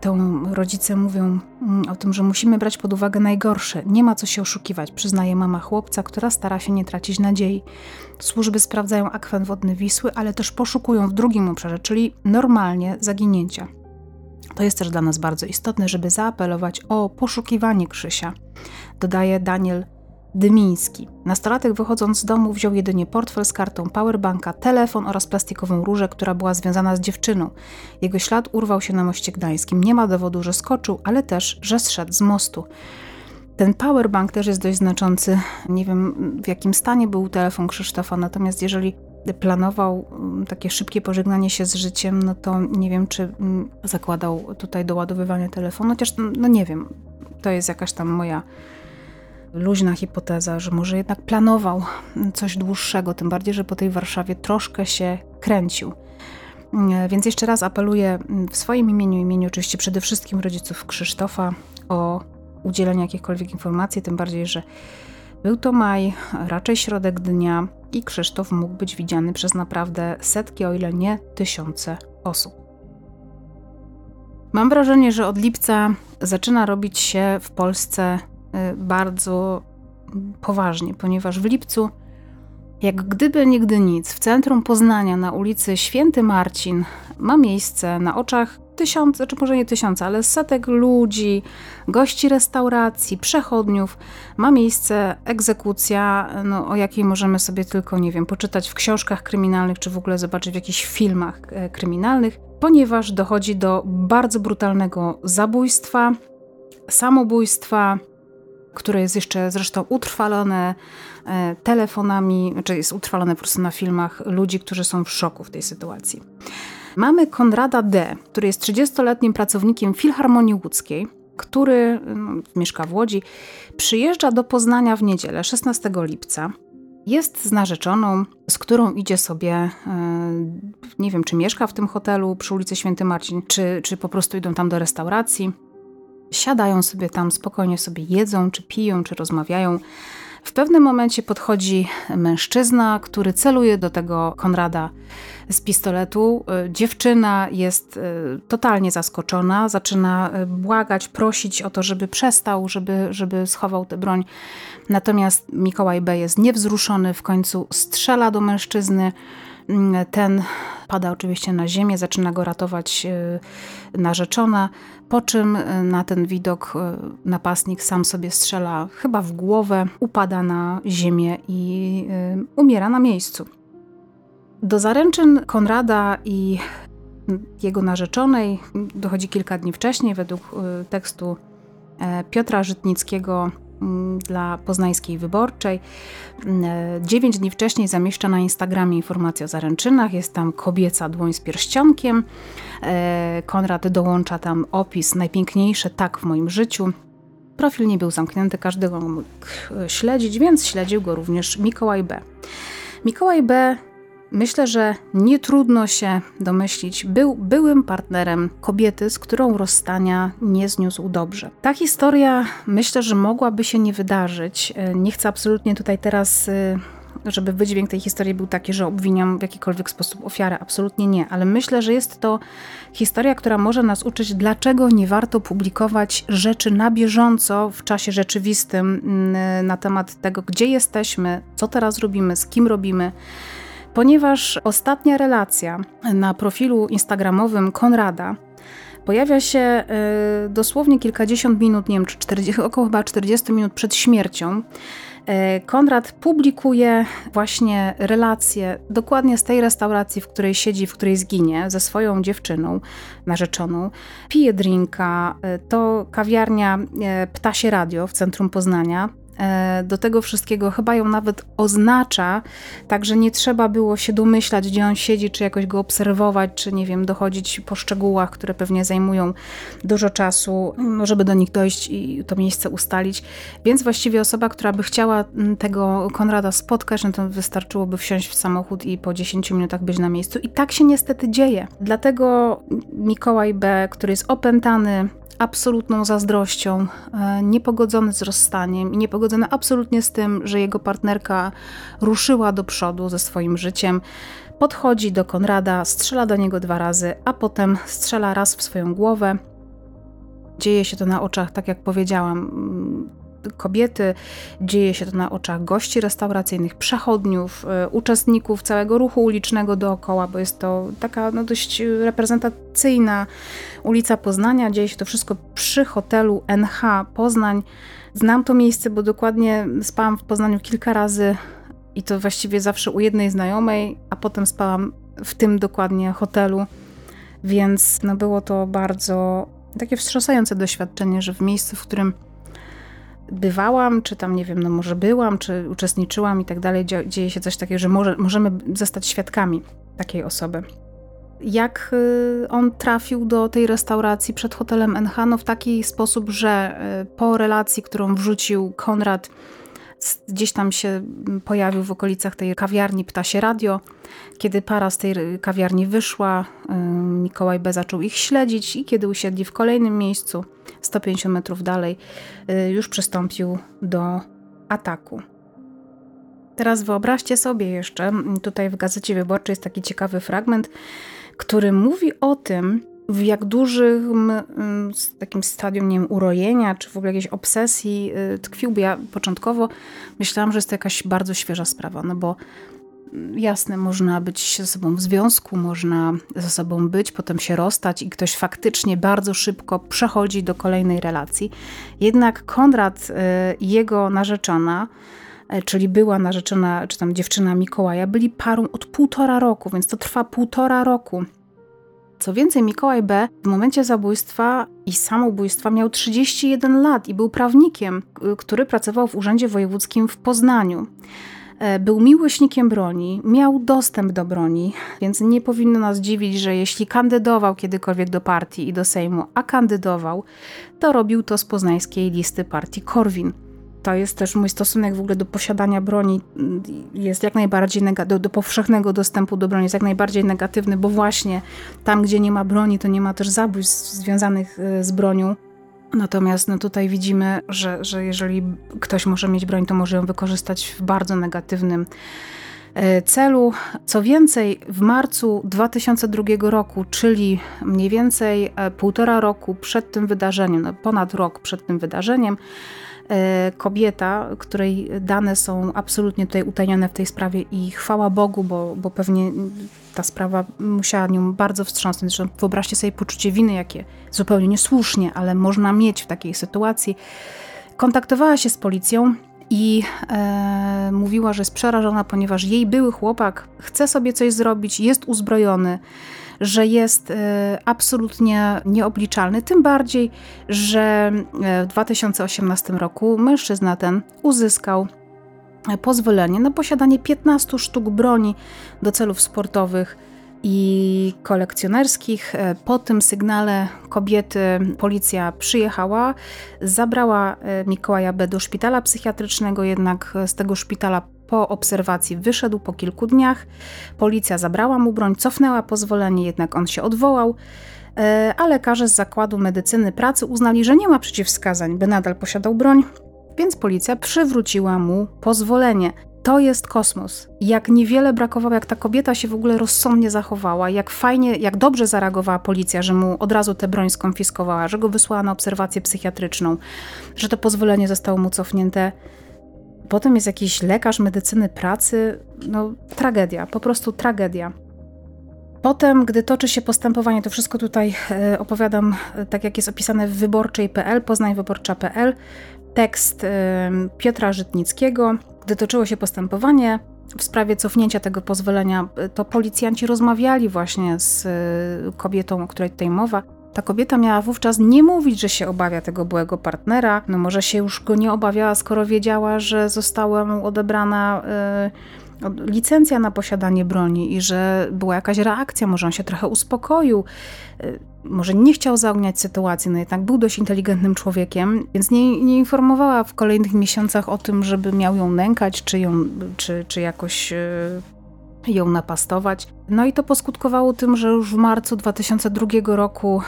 [SPEAKER 1] to rodzice mówią mm, o tym, że musimy brać pod uwagę najgorsze. Nie ma co się oszukiwać, przyznaje mama chłopca, która stara się nie tracić nadziei. Służby sprawdzają akwen wodny Wisły, ale też poszukują w drugim obszarze, czyli normalnie zaginięcia. To jest też dla nas bardzo istotne, żeby zaapelować o poszukiwanie Krzysia, dodaje Daniel Dymiński. Nastolatek wychodząc z domu wziął jedynie portfel z kartą powerbanka, telefon oraz plastikową różę, która była związana z dziewczyną. Jego ślad urwał się na moście gdańskim. Nie ma dowodu, że skoczył, ale też, że zszedł z mostu. Ten powerbank też jest dość znaczący. Nie wiem w jakim stanie był telefon Krzysztofa, natomiast jeżeli planował mm, takie szybkie pożegnanie się z życiem, no to nie wiem, czy mm, zakładał tutaj doładowywanie telefonu, chociaż no nie wiem. To jest jakaś tam moja luźna hipoteza, że może jednak planował coś dłuższego, tym bardziej, że po tej Warszawie troszkę się kręcił. Więc jeszcze raz apeluję w swoim imieniu, imieniu oczywiście przede wszystkim rodziców Krzysztofa o udzielenie jakichkolwiek informacji, tym bardziej, że był to maj, raczej środek dnia i Krzysztof mógł być widziany przez naprawdę setki, o ile nie tysiące osób. Mam wrażenie, że od lipca zaczyna robić się w Polsce bardzo poważnie, ponieważ w lipcu, jak gdyby nigdy nic, w centrum Poznania na ulicy Święty Marcin ma miejsce na oczach tysiące, czy może nie tysiące, ale setek ludzi, gości restauracji, przechodniów, ma miejsce egzekucja, no, o jakiej możemy sobie tylko, nie wiem, poczytać w książkach kryminalnych, czy w ogóle zobaczyć w jakichś filmach e, kryminalnych, ponieważ dochodzi do bardzo brutalnego zabójstwa, samobójstwa, które jest jeszcze zresztą utrwalone e, telefonami, czy jest utrwalone po prostu na filmach ludzi, którzy są w szoku w tej sytuacji. Mamy Konrada D., który jest 30-letnim pracownikiem Filharmonii Łódzkiej, który no, mieszka w Łodzi, przyjeżdża do Poznania w niedzielę 16 lipca. Jest z narzeczoną, z którą idzie sobie, e, nie wiem, czy mieszka w tym hotelu przy ulicy Święty Marcin, czy, czy po prostu idą tam do restauracji siadają sobie tam, spokojnie sobie jedzą, czy piją, czy rozmawiają. W pewnym momencie podchodzi mężczyzna, który celuje do tego Konrada z pistoletu. Dziewczyna jest e, totalnie zaskoczona, zaczyna e, błagać, prosić o to, żeby przestał, żeby, żeby schował tę broń. Natomiast Mikołaj B. jest niewzruszony, w końcu strzela do mężczyzny. Ten pada oczywiście na ziemię, zaczyna go ratować narzeczona, po czym e, na ten widok e, napastnik sam sobie strzela chyba w głowę, upada na ziemię i umiera na miejscu. Do zaręczyn Konrada i jego narzeczonej dochodzi kilka dni wcześniej, według tekstu Piotra Żytnickiego dla poznańskiej wyborczej. Mm, e, dziewięć dni wcześniej zamieszcza na Instagramie informację o zaręczynach. Jest tam kobieca dłoń z pierścionkiem. E, Konrad dołącza tam opis najpiękniejsze tak w moim życiu. Profil nie był zamknięty, każdy go mógł e, śledzić, więc śledził go również Mikołaj B. Mikołaj B Myślę, że nie trudno się domyślić, był byłym partnerem kobiety, z którą rozstania nie zniósł dobrze. Ta historia myślę, że mogłaby się nie wydarzyć. E, nie chcę absolutnie tutaj teraz e, żeby wydźwięk tej historii był taki, że obwiniam w jakikolwiek sposób ofiarę. Absolutnie nie, ale myślę, że jest to historia, która może nas uczyć, dlaczego nie warto publikować rzeczy na bieżąco w czasie rzeczywistym mm, na temat tego, gdzie jesteśmy, co teraz robimy, z kim robimy ponieważ ostatnia relacja na profilu instagramowym Konrada pojawia się y, dosłownie kilkadziesiąt minut, nie wiem, czy 40, około chyba 40 minut przed śmiercią. Y, Konrad publikuje właśnie relacje dokładnie z tej restauracji, w której siedzi, w której zginie, ze swoją dziewczyną narzeczoną. Pije drinka, y, to kawiarnia Ptasie Radio w centrum Poznania. E, do tego wszystkiego chyba ją nawet oznacza, także nie trzeba było się domyślać, gdzie on siedzi, czy jakoś go obserwować, czy nie wiem, dochodzić po szczegółach, które pewnie zajmują dużo czasu, żeby do nich dojść i to miejsce ustalić. Więc właściwie osoba, która by chciała mm, tego Konrada spotkać, no to wystarczyłoby wsiąść w samochód i po 10 minutach być na miejscu. I tak się niestety dzieje. Dlatego Mikołaj B., który jest opętany absolutną zazdrością, e, niepogodzony z rozstaniem i niepogodzony absolutnie z tym, że jego partnerka ruszyła do przodu ze swoim życiem. Podchodzi do Konrada, strzela do niego dwa razy, a potem strzela raz w swoją głowę. Dzieje się to na oczach, tak jak powiedziałam, kobiety, dzieje się to na oczach gości restauracyjnych, przechodniów, y, uczestników całego ruchu ulicznego dookoła, bo jest to taka no, dość reprezentacyjna ulica Poznania. Dzieje się to wszystko przy hotelu NH Poznań. Znam to miejsce, bo dokładnie spałam w Poznaniu kilka razy i to właściwie zawsze u jednej znajomej, a potem spałam w tym dokładnie hotelu. Więc no, było to bardzo takie wstrząsające doświadczenie, że w miejscu, w którym bywałam, czy tam, nie wiem, no może byłam, czy uczestniczyłam i tak dalej, dzieje się coś takiego, że może, możemy zostać świadkami takiej osoby. Jak y, on trafił do tej restauracji przed hotelem NH? No w taki sposób, że y, po relacji, którą wrzucił Konrad gdzieś tam się pojawił w okolicach tej kawiarni Ptasie Radio. Kiedy para z tej kawiarni wyszła, Mikołaj B. zaczął ich śledzić i kiedy usiedli w kolejnym miejscu, 150 metrów dalej, y, już przystąpił do ataku. Teraz wyobraźcie sobie jeszcze, tutaj w Gazecie Wyborczej jest taki ciekawy fragment, który mówi o tym, w jak dużym takim stadium, nie wiem, urojenia, czy w ogóle jakiejś obsesji y, tkwiłby. Ja początkowo myślałam, że jest to jakaś bardzo świeża sprawa, no bo jasne, można być ze sobą w związku, można ze sobą być, potem się rozstać i ktoś faktycznie bardzo szybko przechodzi do kolejnej relacji. Jednak Konrad y, jego narzeczona, y, czyli była narzeczona, czy tam dziewczyna Mikołaja, byli parą od półtora roku, więc to trwa półtora roku. Co więcej, Mikołaj B. w momencie zabójstwa i samobójstwa miał 31 lat i był prawnikiem, który pracował w Urzędzie Wojewódzkim w Poznaniu. E, był miłośnikiem broni, miał dostęp do broni, więc nie powinno nas dziwić, że jeśli kandydował kiedykolwiek do partii i do Sejmu, a kandydował, to robił to z poznańskiej listy partii Korwin to jest też mój stosunek w ogóle do posiadania broni jest jak najbardziej do, do powszechnego dostępu do broni jest jak najbardziej negatywny, bo właśnie tam, gdzie nie ma broni, to nie ma też zabójstw związanych e, z bronią. Natomiast no tutaj widzimy, że, że jeżeli ktoś może mieć broń, to może ją wykorzystać w bardzo negatywnym e, celu. Co więcej, w marcu 2002 roku, czyli mniej więcej e, półtora roku przed tym wydarzeniem, no ponad rok przed tym wydarzeniem, E, kobieta, której dane są absolutnie tutaj utajnione w tej sprawie i chwała Bogu, bo, bo pewnie ta sprawa musiała nią bardzo wstrząsnąć. Zresztą wyobraźcie sobie poczucie winy, jakie zupełnie niesłusznie, ale można mieć w takiej sytuacji. Kontaktowała się z policją i e, mówiła, że jest przerażona, ponieważ jej były chłopak chce sobie coś zrobić, jest uzbrojony że jest e, absolutnie nieobliczalny. Tym bardziej, że e, w 2018 roku mężczyzna ten uzyskał pozwolenie na posiadanie 15 sztuk broni do celów sportowych i kolekcjonerskich. E, po tym sygnale kobiety policja przyjechała, zabrała Mikołaja B do szpitala psychiatrycznego, jednak z tego szpitala po obserwacji wyszedł po kilku dniach. Policja zabrała mu broń, cofnęła pozwolenie, jednak on się odwołał. E, a lekarze z zakładu medycyny pracy uznali, że nie ma przeciwwskazań, by nadal posiadał broń, więc policja przywróciła mu pozwolenie. To jest kosmos. Jak niewiele brakowało, jak ta kobieta się w ogóle rozsądnie zachowała, jak fajnie, jak dobrze zareagowała policja, że mu od razu tę broń skonfiskowała, że go wysłała na obserwację psychiatryczną, że to pozwolenie zostało mu cofnięte. Potem jest jakiś lekarz medycyny pracy. No, tragedia, po prostu tragedia. Potem, gdy toczy się postępowanie, to wszystko tutaj e, opowiadam e, tak, jak jest opisane w wyborczej.pl, poznańwyborcza.pl, tekst e, Piotra Żytnickiego. Gdy toczyło się postępowanie w sprawie cofnięcia tego pozwolenia, to policjanci rozmawiali właśnie z kobietą, o której tutaj mowa. Ta kobieta miała wówczas nie mówić, że się obawia tego byłego partnera. No może się już go nie obawiała, skoro wiedziała, że została mu odebrana y, licencja na posiadanie broni i że była jakaś reakcja, może on się trochę uspokoił. Y, może nie chciał zaogniać sytuacji, no jednak był dość inteligentnym człowiekiem, więc nie, nie informowała w kolejnych miesiącach o tym, żeby miał ją nękać, czy, ją, czy, czy jakoś y, ją napastować. No i to poskutkowało tym, że już w marcu 2002 roku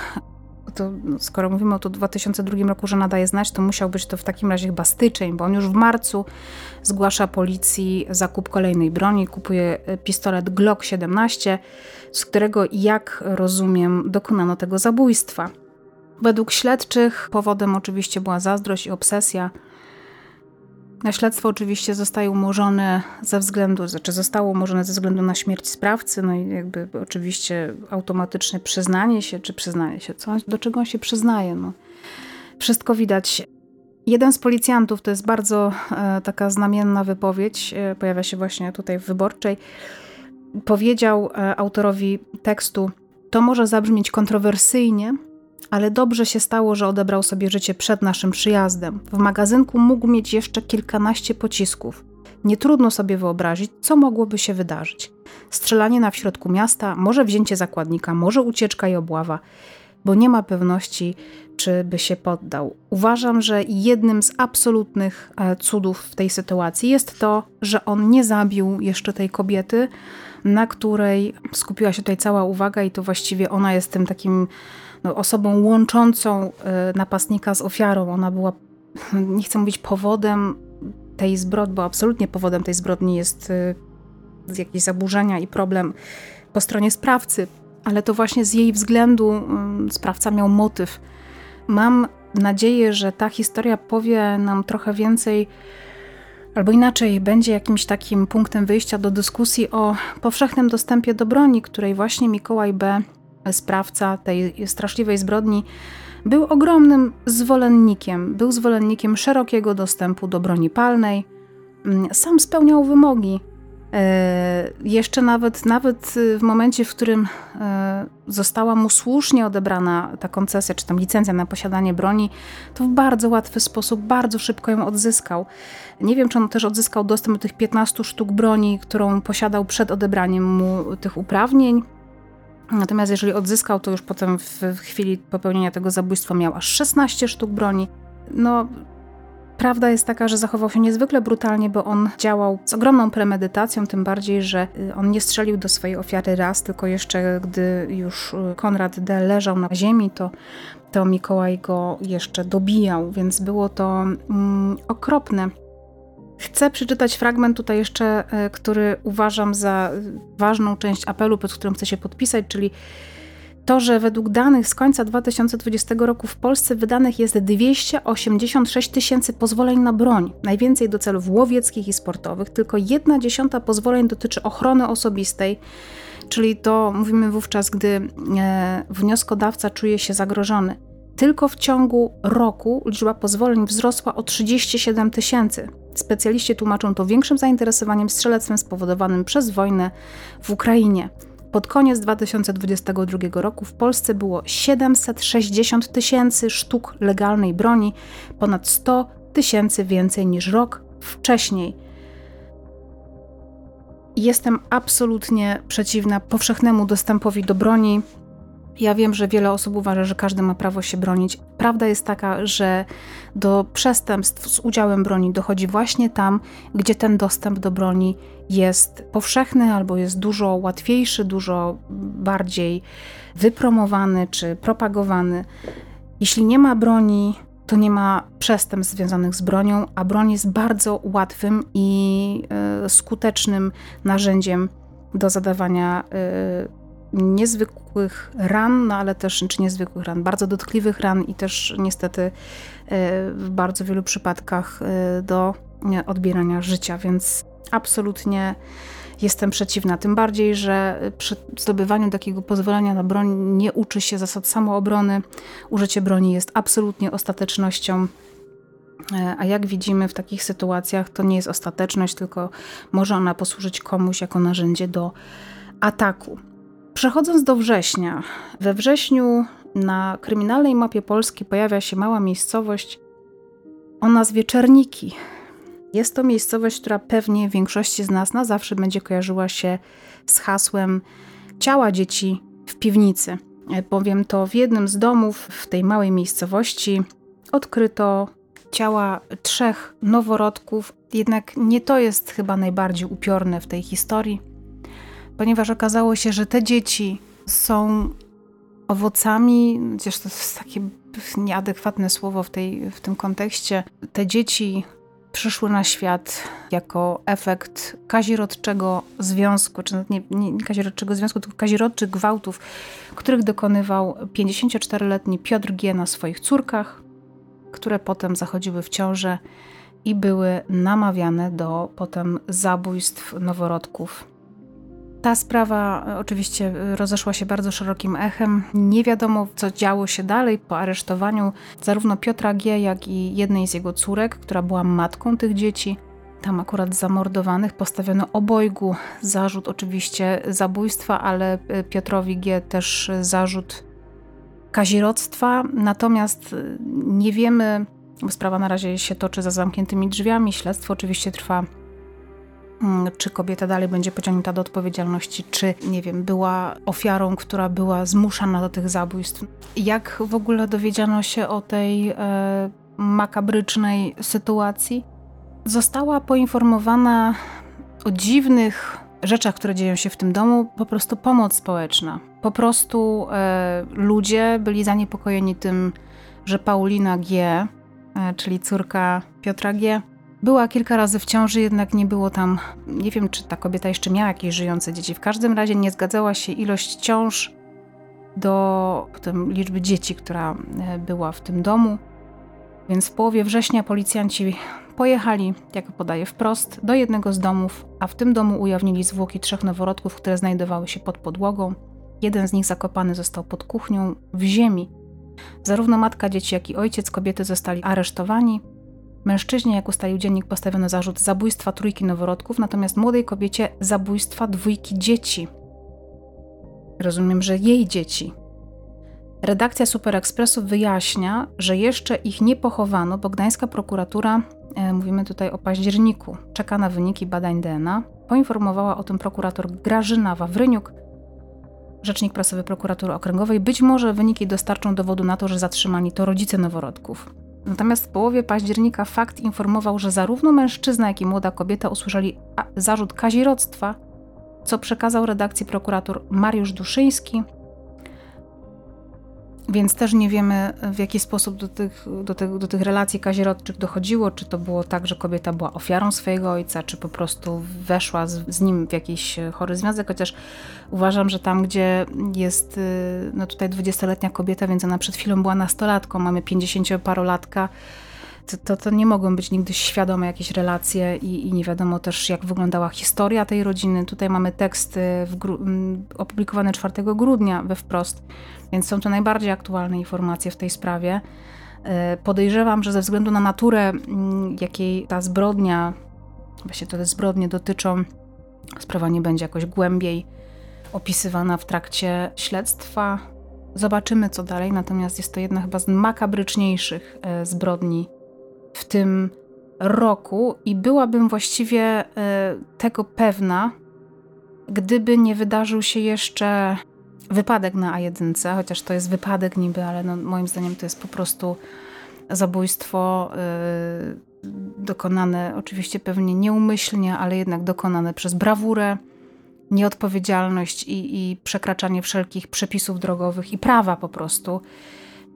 [SPEAKER 1] to, skoro mówimy o to 2002 roku, że nadaje znać, to musiał być to w takim razie chyba styczeń, bo on już w marcu zgłasza policji zakup kolejnej broni, kupuje e, pistolet Glock 17, z którego, jak rozumiem, dokonano tego zabójstwa. Według śledczych powodem oczywiście była zazdrość i obsesja. Na śledztwo oczywiście zostaje umorzone ze względu, znaczy zostało umorzone ze względu na śmierć sprawcy, no i jakby oczywiście automatyczne przyznanie się, czy przyznanie się, co, do czego on się przyznaje. No. Wszystko widać. Jeden z policjantów, to jest bardzo e, taka znamienna wypowiedź, e, pojawia się właśnie tutaj w Wyborczej, powiedział e, autorowi tekstu, to może zabrzmieć kontrowersyjnie, ale dobrze się stało, że odebrał sobie życie przed naszym przyjazdem. W magazynku mógł mieć jeszcze kilkanaście pocisków. Nie trudno sobie wyobrazić, co mogłoby się wydarzyć. Strzelanie na w środku miasta, może wzięcie zakładnika, może ucieczka i obława, bo nie ma pewności, czy by się poddał. Uważam, że jednym z absolutnych e, cudów w tej sytuacji jest to, że on nie zabił jeszcze tej kobiety, na której skupiła się tutaj cała uwaga, i to właściwie ona jest tym takim osobą łączącą e, napastnika z ofiarą. Ona była, nie chcę mówić powodem tej zbrodni, bo absolutnie powodem tej zbrodni jest e, jakieś zaburzenia i problem po stronie sprawcy, ale to właśnie z jej względu mm, sprawca miał motyw. Mam nadzieję, że ta historia powie nam trochę więcej, albo inaczej, będzie jakimś takim punktem wyjścia do dyskusji o powszechnym dostępie do broni, której właśnie Mikołaj B sprawca tej straszliwej zbrodni, był ogromnym zwolennikiem. Był zwolennikiem szerokiego dostępu do broni palnej. Mm, sam spełniał wymogi. E, jeszcze nawet, nawet w momencie, w którym e, została mu słusznie odebrana ta koncesja, czy tam licencja na posiadanie broni, to w bardzo łatwy sposób, bardzo szybko ją odzyskał. Nie wiem, czy on też odzyskał dostęp do tych 15 sztuk broni, którą posiadał przed odebraniem mu tych uprawnień. Natomiast jeżeli odzyskał, to już potem w chwili popełnienia tego zabójstwa miał aż 16 sztuk broni. No, Prawda jest taka, że zachował się niezwykle brutalnie, bo on działał z ogromną premedytacją, tym bardziej, że y, on nie strzelił do swojej ofiary raz, tylko jeszcze gdy już y, Konrad D. leżał na ziemi, to, to Mikołaj go jeszcze dobijał, więc było to mm, okropne. Chcę przeczytać fragment tutaj jeszcze, e, który uważam za ważną część apelu, pod którym chcę się podpisać, czyli to, że według danych z końca 2020 roku w Polsce wydanych jest 286 tysięcy pozwoleń na broń, najwięcej do celów łowieckich i sportowych, tylko jedna dziesiąta pozwoleń dotyczy ochrony osobistej, czyli to mówimy wówczas, gdy e, wnioskodawca czuje się zagrożony. Tylko w ciągu roku liczba pozwoleń wzrosła o 37 tysięcy. Specjaliści tłumaczą to większym zainteresowaniem strzelectwem spowodowanym przez wojnę w Ukrainie. Pod koniec 2022 roku w Polsce było 760 tysięcy sztuk legalnej broni, ponad 100 tysięcy więcej niż rok wcześniej. Jestem absolutnie przeciwna powszechnemu dostępowi do broni. Ja wiem, że wiele osób uważa, że każdy ma prawo się bronić. Prawda jest taka, że do przestępstw z udziałem broni dochodzi właśnie tam, gdzie ten dostęp do broni jest powszechny albo jest dużo łatwiejszy, dużo bardziej wypromowany czy propagowany. Jeśli nie ma broni, to nie ma przestępstw związanych z bronią, a broń jest bardzo łatwym i y, skutecznym narzędziem do zadawania y, niezwykłych ran, no ale też, czy niezwykłych ran, bardzo dotkliwych ran i też niestety e, w bardzo wielu przypadkach e, do odbierania życia, więc absolutnie jestem przeciwna. Tym bardziej, że przy zdobywaniu takiego pozwolenia na broń nie uczy się zasad samoobrony. Użycie broni jest absolutnie ostatecznością. E, a jak widzimy w takich sytuacjach, to nie jest ostateczność, tylko może ona posłużyć komuś jako narzędzie do ataku. Przechodząc do września. We wrześniu na kryminalnej mapie Polski pojawia się mała miejscowość o nazwie Czerniki. Jest to miejscowość, która pewnie większości z nas na zawsze będzie kojarzyła się z hasłem ciała dzieci w piwnicy. Bowiem to w jednym z domów w tej małej miejscowości odkryto ciała trzech noworodków. Jednak nie to jest chyba najbardziej upiorne w tej historii ponieważ okazało się, że te dzieci są owocami, chociaż to jest takie nieadekwatne słowo w, tej, w tym kontekście, te dzieci przyszły na świat jako efekt kazirodczego związku, czy nie, nie, kazirodczego związku, tylko kazirodczych gwałtów, których dokonywał 54-letni Piotr G. na swoich córkach, które potem zachodziły w ciążę i były namawiane do potem zabójstw noworodków. Ta sprawa e, oczywiście e, rozeszła się bardzo szerokim echem. Nie wiadomo, co działo się dalej po aresztowaniu zarówno Piotra G., jak i jednej z jego córek, która była matką tych dzieci. Tam akurat zamordowanych postawiono obojgu zarzut oczywiście zabójstwa, ale e, Piotrowi G. też zarzut kazirodztwa. Natomiast nie wiemy, bo sprawa na razie się toczy za zamkniętymi drzwiami. Śledztwo oczywiście trwa czy kobieta dalej będzie pociągnięta do odpowiedzialności, czy, nie wiem, była ofiarą, która była zmuszana do tych zabójstw. Jak w ogóle dowiedziano się o tej e, makabrycznej sytuacji? Została poinformowana o dziwnych rzeczach, które dzieją się w tym domu, po prostu pomoc społeczna. Po prostu e, ludzie byli zaniepokojeni tym, że Paulina G., e, czyli córka Piotra G., była kilka razy w ciąży, jednak nie było tam, nie wiem czy ta kobieta jeszcze miała jakieś żyjące dzieci. W każdym razie nie zgadzała się ilość ciąż do potem liczby dzieci, która e, była w tym domu. Więc w połowie września policjanci pojechali, jak podaje wprost, do jednego z domów, a w tym domu ujawnili zwłoki trzech noworodków, które znajdowały się pod podłogą. Jeden z nich zakopany został pod kuchnią w ziemi. Zarówno matka dzieci, jak i ojciec kobiety zostali aresztowani, Mężczyźnie, jak ustalił dziennik, postawiono zarzut zabójstwa trójki noworodków, natomiast młodej kobiecie zabójstwa dwójki dzieci. Rozumiem, że jej dzieci. Redakcja Super Expressu wyjaśnia, że jeszcze ich nie pochowano, bo gdańska prokuratura, e, mówimy tutaj o październiku, czeka na wyniki badań DNA. Poinformowała o tym prokurator Grażyna Wawryniuk, rzecznik prasowy prokuratury okręgowej. Być może wyniki dostarczą dowodu na to, że zatrzymani to rodzice noworodków. Natomiast w połowie października fakt informował, że zarówno mężczyzna, jak i młoda kobieta usłyszeli zarzut kazirodztwa, co przekazał redakcji prokurator Mariusz Duszyński, więc też nie wiemy, w jaki sposób do tych, do, tych, do tych relacji kazirodczych dochodziło. Czy to było tak, że kobieta była ofiarą swojego ojca, czy po prostu weszła z, z nim w jakiś chory związek. Chociaż uważam, że tam, gdzie jest y, no tutaj 20-letnia kobieta, więc ona przed chwilą była nastolatką, mamy 50-parolatka to, to, to, nie mogą być nigdy świadome jakieś relacje i, i, nie wiadomo też, jak wyglądała historia tej rodziny. Tutaj mamy tekst opublikowany 4 grudnia we wprost, więc są to najbardziej aktualne informacje w tej sprawie. E, podejrzewam, że ze względu na naturę, jakiej ta zbrodnia, właśnie te zbrodnie dotyczą, sprawa nie będzie jakoś głębiej opisywana w trakcie śledztwa. Zobaczymy, co dalej, natomiast jest to jedna chyba z makabryczniejszych e, zbrodni w tym roku i byłabym właściwie e, tego pewna, gdyby nie wydarzył się jeszcze wypadek na A1, chociaż to jest wypadek niby, ale no, moim zdaniem to jest po prostu zabójstwo yy, dokonane oczywiście pewnie nieumyślnie, ale jednak dokonane przez brawurę, nieodpowiedzialność i, i przekraczanie wszelkich przepisów drogowych i prawa po prostu.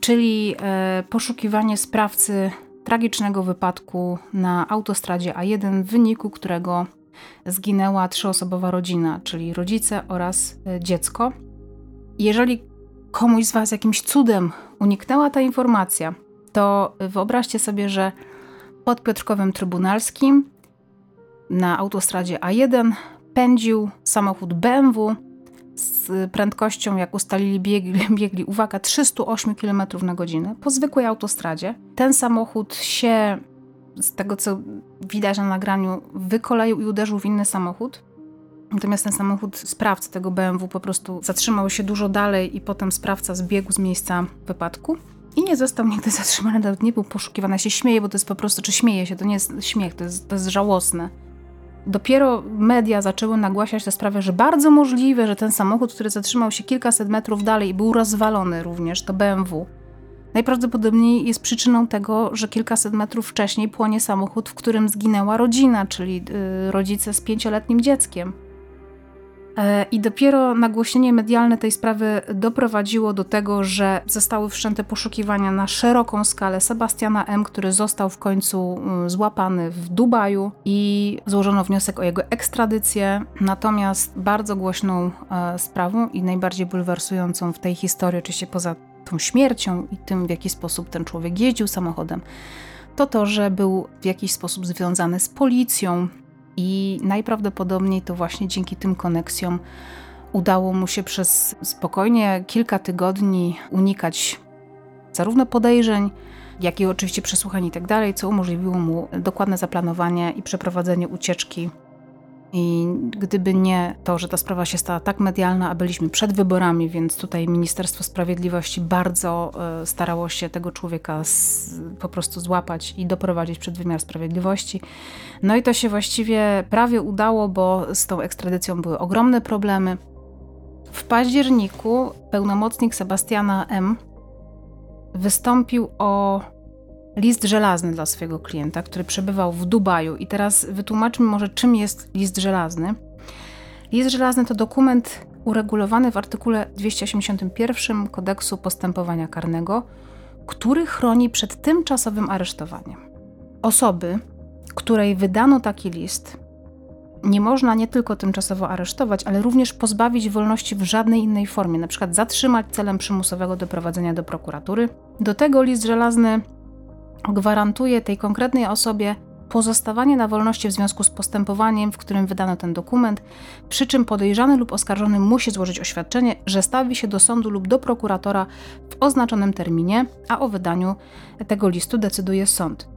[SPEAKER 1] Czyli yy, poszukiwanie sprawcy tragicznego wypadku na autostradzie A1, w wyniku którego zginęła trzyosobowa rodzina, czyli rodzice oraz e, dziecko. Jeżeli komuś z Was jakimś cudem uniknęła ta informacja, to wyobraźcie sobie, że pod Piotrkowem Trybunalskim na autostradzie A1 pędził samochód BMW z prędkością, jak ustalili biegli, biegli uwaga, 308 km na godzinę po zwykłej autostradzie. Ten samochód się, z tego co widać na nagraniu, wykoleił i uderzył w inny samochód. Natomiast ten samochód, sprawca tego BMW po prostu zatrzymał się dużo dalej i potem sprawca zbiegł z miejsca wypadku i nie został nigdy zatrzymany, nawet nie był poszukiwany. Ja się śmieję, bo to jest po prostu, czy śmieje się, to nie jest śmiech, to jest, to jest żałosne dopiero media zaczęły nagłaśniać tę sprawę, że bardzo możliwe, że ten samochód, który zatrzymał się kilkaset metrów dalej i był rozwalony również, to BMW, najprawdopodobniej jest przyczyną tego, że kilkaset metrów wcześniej płonie samochód, w którym zginęła rodzina, czyli yy, rodzice z pięcioletnim dzieckiem. E, I dopiero nagłośnienie medialne tej sprawy doprowadziło do tego, że zostały wszczęte poszukiwania na szeroką skalę Sebastiana M., który został w końcu mm, złapany w Dubaju i złożono wniosek o jego ekstradycję. Natomiast bardzo głośną e, sprawą i najbardziej bulwersującą w tej historii, oczywiście poza tą śmiercią i tym, w jaki sposób ten człowiek jeździł samochodem, to to, że był w jakiś sposób związany z policją, i najprawdopodobniej to właśnie dzięki tym koneksjom udało mu się przez spokojnie kilka tygodni unikać zarówno podejrzeń, jak i oczywiście przesłuchań i tak co umożliwiło mu dokładne zaplanowanie i przeprowadzenie ucieczki i gdyby nie to, że ta sprawa się stała tak medialna, a byliśmy przed wyborami, więc tutaj Ministerstwo Sprawiedliwości bardzo e, starało się tego człowieka po prostu złapać i doprowadzić przed wymiar sprawiedliwości. No i to się właściwie prawie udało, bo z tą ekstradycją były ogromne problemy. W październiku pełnomocnik Sebastiana M. wystąpił o list żelazny dla swojego klienta, który przebywał w Dubaju. I teraz wytłumaczmy może, czym jest list żelazny. List żelazny to dokument uregulowany w artykule 281 Kodeksu Postępowania Karnego, który chroni przed tymczasowym aresztowaniem. Osoby, której wydano taki list, nie można nie tylko tymczasowo aresztować, ale również pozbawić wolności w żadnej innej formie, przykład zatrzymać celem przymusowego doprowadzenia do prokuratury. Do tego list żelazny gwarantuje tej konkretnej osobie pozostawanie na wolności w związku z postępowaniem, w którym wydano ten dokument, przy czym podejrzany lub oskarżony musi złożyć oświadczenie, że stawi się do sądu lub do prokuratora w oznaczonym terminie, a o wydaniu tego listu decyduje sąd.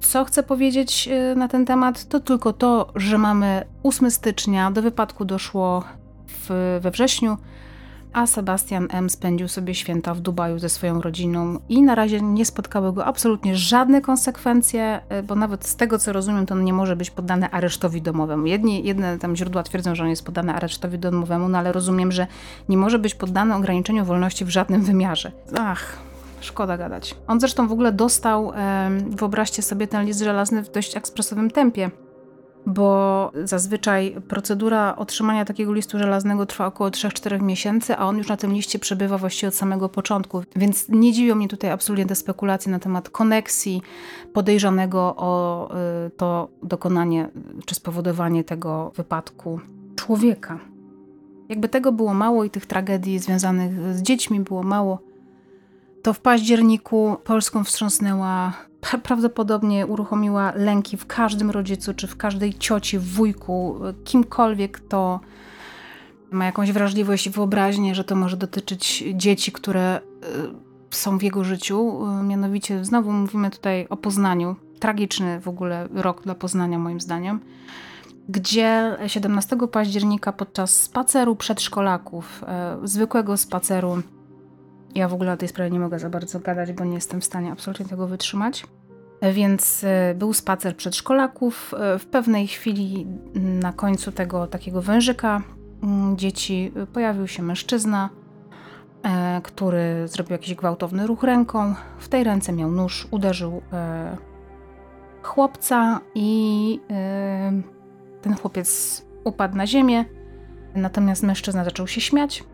[SPEAKER 1] Co chcę powiedzieć y, na ten temat, to tylko to, że mamy 8 stycznia, do wypadku doszło w, we wrześniu, a Sebastian M. spędził sobie święta w Dubaju ze swoją rodziną i na razie nie spotkały go absolutnie żadne konsekwencje, e, bo nawet z tego co rozumiem, to on nie może być poddany aresztowi domowemu. Jedni, jedne tam źródła twierdzą, że on jest poddany aresztowi domowemu, no ale rozumiem, że nie może być poddany ograniczeniu wolności w żadnym wymiarze. Ach, Szkoda gadać. On zresztą w ogóle dostał, wyobraźcie sobie, ten list żelazny w dość ekspresowym tempie bo zazwyczaj procedura otrzymania takiego listu żelaznego trwa około 3-4 miesięcy, a on już na tym liście przebywa właściwie od samego początku. Więc nie dziwią mnie tutaj absolutnie te spekulacje na temat koneksji podejrzanego o y, to dokonanie czy spowodowanie tego wypadku człowieka. Jakby tego było mało i tych tragedii związanych z dziećmi było mało, to w październiku Polską wstrząsnęła prawdopodobnie uruchomiła lęki w każdym rodzicu, czy w każdej cioci, wujku, kimkolwiek to ma jakąś wrażliwość i wyobraźnię, że to może dotyczyć dzieci, które y, są w jego życiu. Y, mianowicie znowu mówimy tutaj o Poznaniu. Tragiczny w ogóle rok dla Poznania moim zdaniem gdzie 17 października podczas spaceru przedszkolaków, y, zwykłego spaceru ja w ogóle o tej sprawie nie mogę za bardzo gadać, bo nie jestem w stanie absolutnie tego wytrzymać. Więc e, był spacer przedszkolaków. E, w pewnej chwili na końcu tego takiego wężyka mm, dzieci e, pojawił się mężczyzna, który zrobił jakiś gwałtowny ruch ręką. W tej ręce miał nóż, uderzył chłopca i ten chłopiec upadł na ziemię. Natomiast mężczyzna zaczął się śmiać.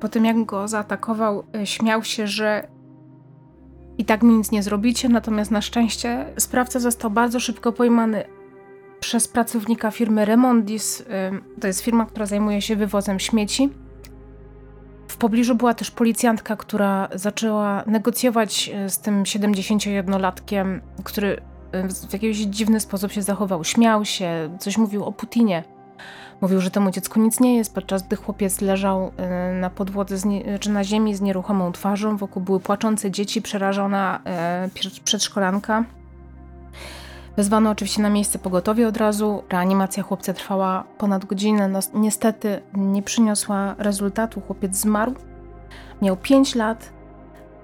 [SPEAKER 1] Po tym jak go zaatakował, e, śmiał się, że i tak mi nic nie zrobicie, natomiast na szczęście sprawca został bardzo szybko pojmany przez pracownika firmy Remondis. E, to jest firma, która zajmuje się wywozem śmieci. W pobliżu była też policjantka, która zaczęła negocjować e, z tym 71-latkiem, który w jakiś dziwny sposób się zachował. Śmiał się, coś mówił o Putinie. Mówił, że temu dziecku nic nie jest, podczas gdy chłopiec leżał y, na podłodze, czy na ziemi z nieruchomą twarzą. Wokół były płaczące dzieci, przerażona y, przedszkolanka. Wezwano oczywiście na miejsce pogotowie od razu. Reanimacja chłopca trwała ponad godzinę. No, niestety nie przyniosła rezultatu. Chłopiec zmarł. Miał 5 lat.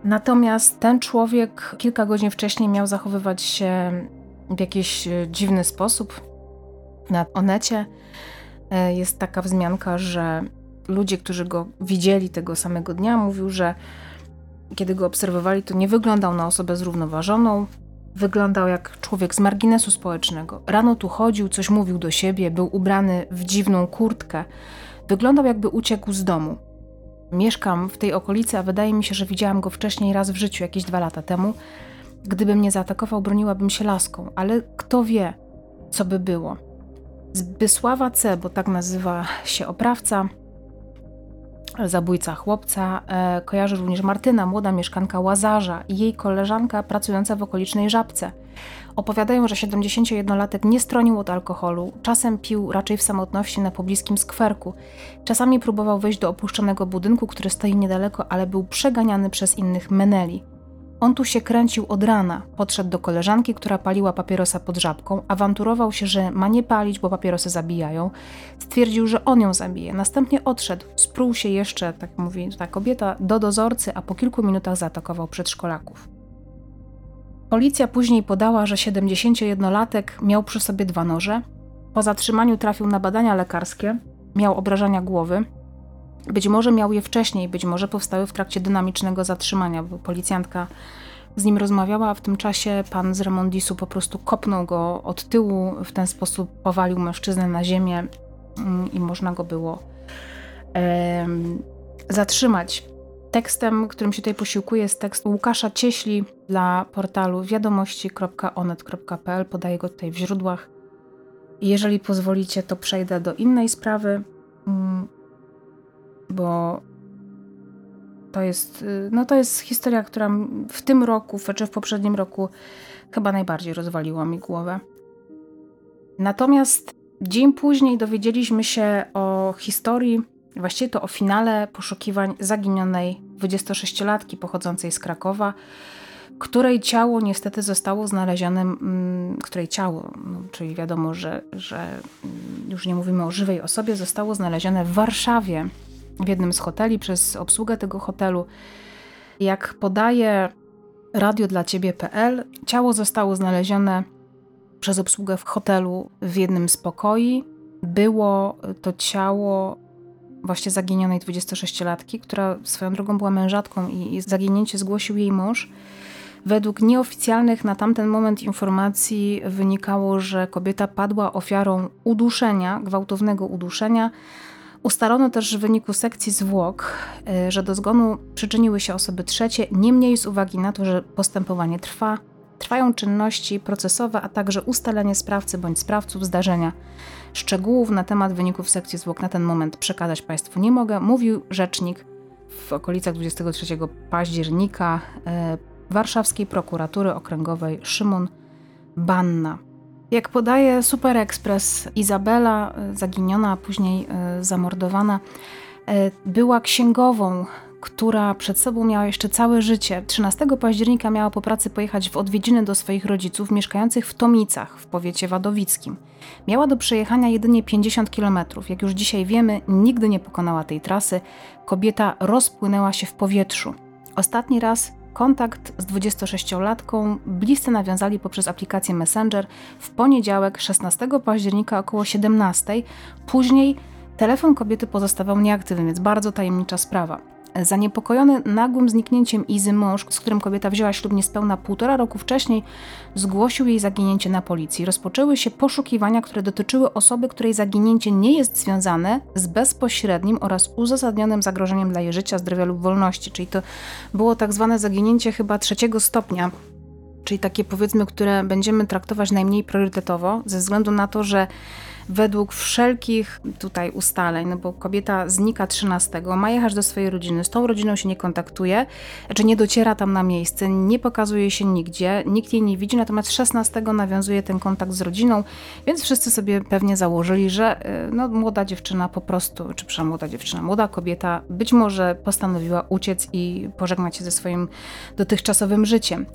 [SPEAKER 1] Natomiast ten człowiek kilka godzin wcześniej miał zachowywać się w jakiś y, dziwny sposób na Onecie. E, jest taka wzmianka, że ludzie, którzy go widzieli tego samego dnia, mówił, że kiedy go obserwowali, to nie wyglądał na osobę zrównoważoną, wyglądał jak człowiek z marginesu społecznego. Rano tu chodził, coś mówił do siebie, był ubrany w dziwną kurtkę. Wyglądał jakby uciekł z domu. Mieszkam w tej okolicy, a wydaje mi się, że widziałam go wcześniej raz w życiu, jakieś dwa lata temu. Gdyby mnie zaatakował, broniłabym się laską, ale kto wie, co by było. Zbysława C., bo tak nazywa się oprawca, zabójca chłopca, e, kojarzy również Martyna, młoda mieszkanka Łazarza i jej koleżanka pracująca w okolicznej Żabce. Opowiadają, że 71-latek nie stronił od alkoholu, czasem pił raczej w samotności na pobliskim skwerku. Czasami próbował wejść do opuszczonego budynku, który stoi niedaleko, ale był przeganiany przez innych meneli. On tu się kręcił od rana. Podszedł do koleżanki, która paliła papierosa pod żabką, awanturował się, że ma nie palić, bo papierosy zabijają. Stwierdził, że on ją zabije. Następnie odszedł, sprół się jeszcze, tak mówi ta kobieta, do dozorcy, a po kilku minutach zaatakował przedszkolaków. Policja później podała, że 71-latek miał przy sobie dwa noże. Po zatrzymaniu trafił na badania lekarskie, miał obrażenia głowy, być może miał je wcześniej, być może powstały w trakcie dynamicznego zatrzymania, bo policjantka z nim rozmawiała, a w tym czasie pan z Remondisu po prostu kopnął go od tyłu, w ten sposób powalił mężczyznę na ziemię mm, i można go było e, zatrzymać. Tekstem, którym się tutaj posiłkuję, jest tekst Łukasza Cieśli dla portalu wiadomości.onet.pl. Podaję go tutaj w źródłach. Jeżeli pozwolicie, to przejdę do innej sprawy. Bo to jest, y, no to jest historia, która w tym roku, czy w poprzednim roku chyba najbardziej rozwaliła mi głowę. Natomiast dzień później dowiedzieliśmy się o historii, właściwie to o finale poszukiwań zaginionej 26-latki pochodzącej z Krakowa, której ciało niestety zostało znalezione, mm, której ciało, no, czyli wiadomo, że, że mm, już nie mówimy o żywej osobie, zostało znalezione w Warszawie w jednym z hoteli przez obsługę tego hotelu. Jak podaje radio dla ciebie.pl, ciało zostało znalezione przez obsługę w hotelu w jednym z pokoi. Było to ciało właśnie zaginionej 26-latki, która swoją drogą była mężatką i zaginięcie zgłosił jej mąż. Według nieoficjalnych na tamten moment informacji wynikało, że kobieta padła ofiarą uduszenia, gwałtownego uduszenia, Ustalono też w wyniku sekcji zwłok, y, że do zgonu przyczyniły się osoby trzecie, niemniej z uwagi na to, że postępowanie trwa, trwają czynności procesowe, a także ustalenie sprawcy bądź sprawców zdarzenia. Szczegółów na temat wyników sekcji zwłok na ten moment przekazać Państwu nie mogę, mówił rzecznik w okolicach 23 października y, Warszawskiej Prokuratury Okręgowej Szymon Banna. Jak podaje Super Express, Izabela, e, zaginiona, a później e, zamordowana, e, była księgową, która przed sobą miała jeszcze całe życie. 13 października miała po pracy pojechać w odwiedziny do swoich rodziców mieszkających w Tomicach w powiecie wadowickim. Miała do przejechania jedynie 50 km. Jak już dzisiaj wiemy, nigdy nie pokonała tej trasy. Kobieta rozpłynęła się w powietrzu. Ostatni raz Kontakt z 26-latką bliscy nawiązali poprzez aplikację Messenger w poniedziałek 16 października około 17. Później telefon kobiety pozostawał nieaktywny, więc bardzo tajemnicza sprawa. Zaniepokojony nagłym zniknięciem Izy mąż, z którym kobieta wzięła ślub niespełna półtora roku wcześniej, zgłosił jej zaginięcie na policji. Rozpoczęły się poszukiwania, które dotyczyły osoby, której zaginięcie nie jest związane z bezpośrednim oraz uzasadnionym zagrożeniem dla jej życia, zdrowia lub wolności. Czyli to było tak zwane zaginięcie chyba trzeciego stopnia, czyli takie powiedzmy, które będziemy traktować najmniej priorytetowo, ze względu na to, że według wszelkich tutaj ustaleń, no bo kobieta znika 13, ma jechać do swojej rodziny, z tą rodziną się nie kontaktuje, znaczy nie dociera tam na miejsce, nie pokazuje się nigdzie, nikt jej nie widzi, natomiast 16 nawiązuje ten kontakt z rodziną, więc wszyscy sobie pewnie założyli, że y, no, młoda dziewczyna po prostu, czy przepraszam, młoda dziewczyna, młoda kobieta być może postanowiła uciec i pożegnać się ze swoim dotychczasowym życiem.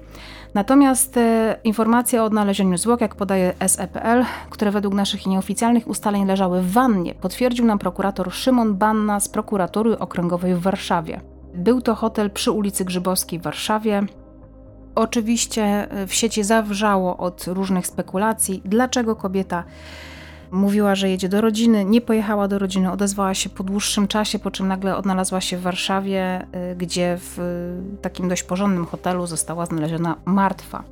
[SPEAKER 1] Natomiast e, informacje o odnalezieniu zwłok, jak podaje SEPL, które według naszych nieoficjalnych ustaleń leżały w wannie, potwierdził nam prokurator Szymon Banna z prokuratury okręgowej w Warszawie. Był to hotel przy ulicy Grzybowskiej w Warszawie. Oczywiście e, w sieci zawrzało od różnych spekulacji, dlaczego kobieta Mówiła, że jedzie do rodziny, nie pojechała do rodziny, odezwała się po dłuższym czasie, po czym nagle odnalazła się w Warszawie, y, gdzie w takim dość porządnym hotelu została znaleziona martwa.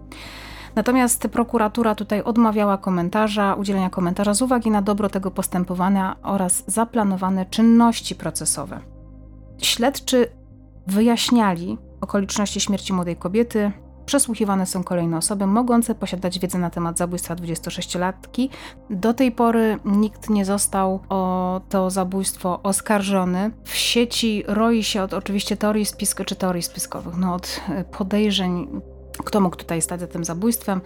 [SPEAKER 1] Natomiast prokuratura tutaj odmawiała komentarza, udzielenia komentarza z uwagi na dobro tego postępowania oraz zaplanowane czynności procesowe. Śledczy wyjaśniali okoliczności śmierci młodej kobiety, Przesłuchiwane są kolejne osoby mogące posiadać wiedzę na temat zabójstwa 26-latki. Do tej pory nikt nie został o to zabójstwo oskarżony. W sieci roi się od oczywiście teorii spiskowych, czy teorii spiskowych, no od e, podejrzeń, kto mógł tutaj stać za tym zabójstwem.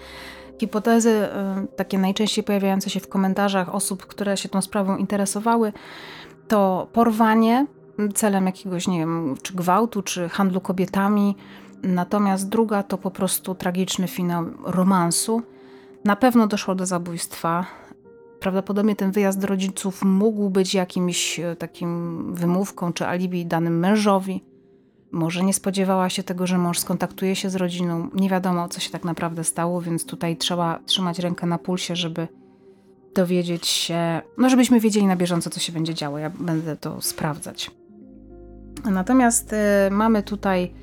[SPEAKER 1] Hipotezy, e, takie najczęściej pojawiające się w komentarzach osób, które się tą sprawą interesowały, to porwanie celem jakiegoś, nie wiem, czy gwałtu, czy handlu kobietami, Natomiast druga to po prostu tragiczny finał romansu. Na pewno doszło do zabójstwa. Prawdopodobnie ten wyjazd rodziców mógł być jakimś e, takim wymówką czy alibi danym mężowi. Może nie spodziewała się tego, że mąż skontaktuje się z rodziną. Nie wiadomo, co się tak naprawdę stało, więc tutaj trzeba trzymać rękę na pulsie, żeby dowiedzieć się, no żebyśmy wiedzieli na bieżąco, co się będzie działo. Ja będę to sprawdzać. Natomiast y, mamy tutaj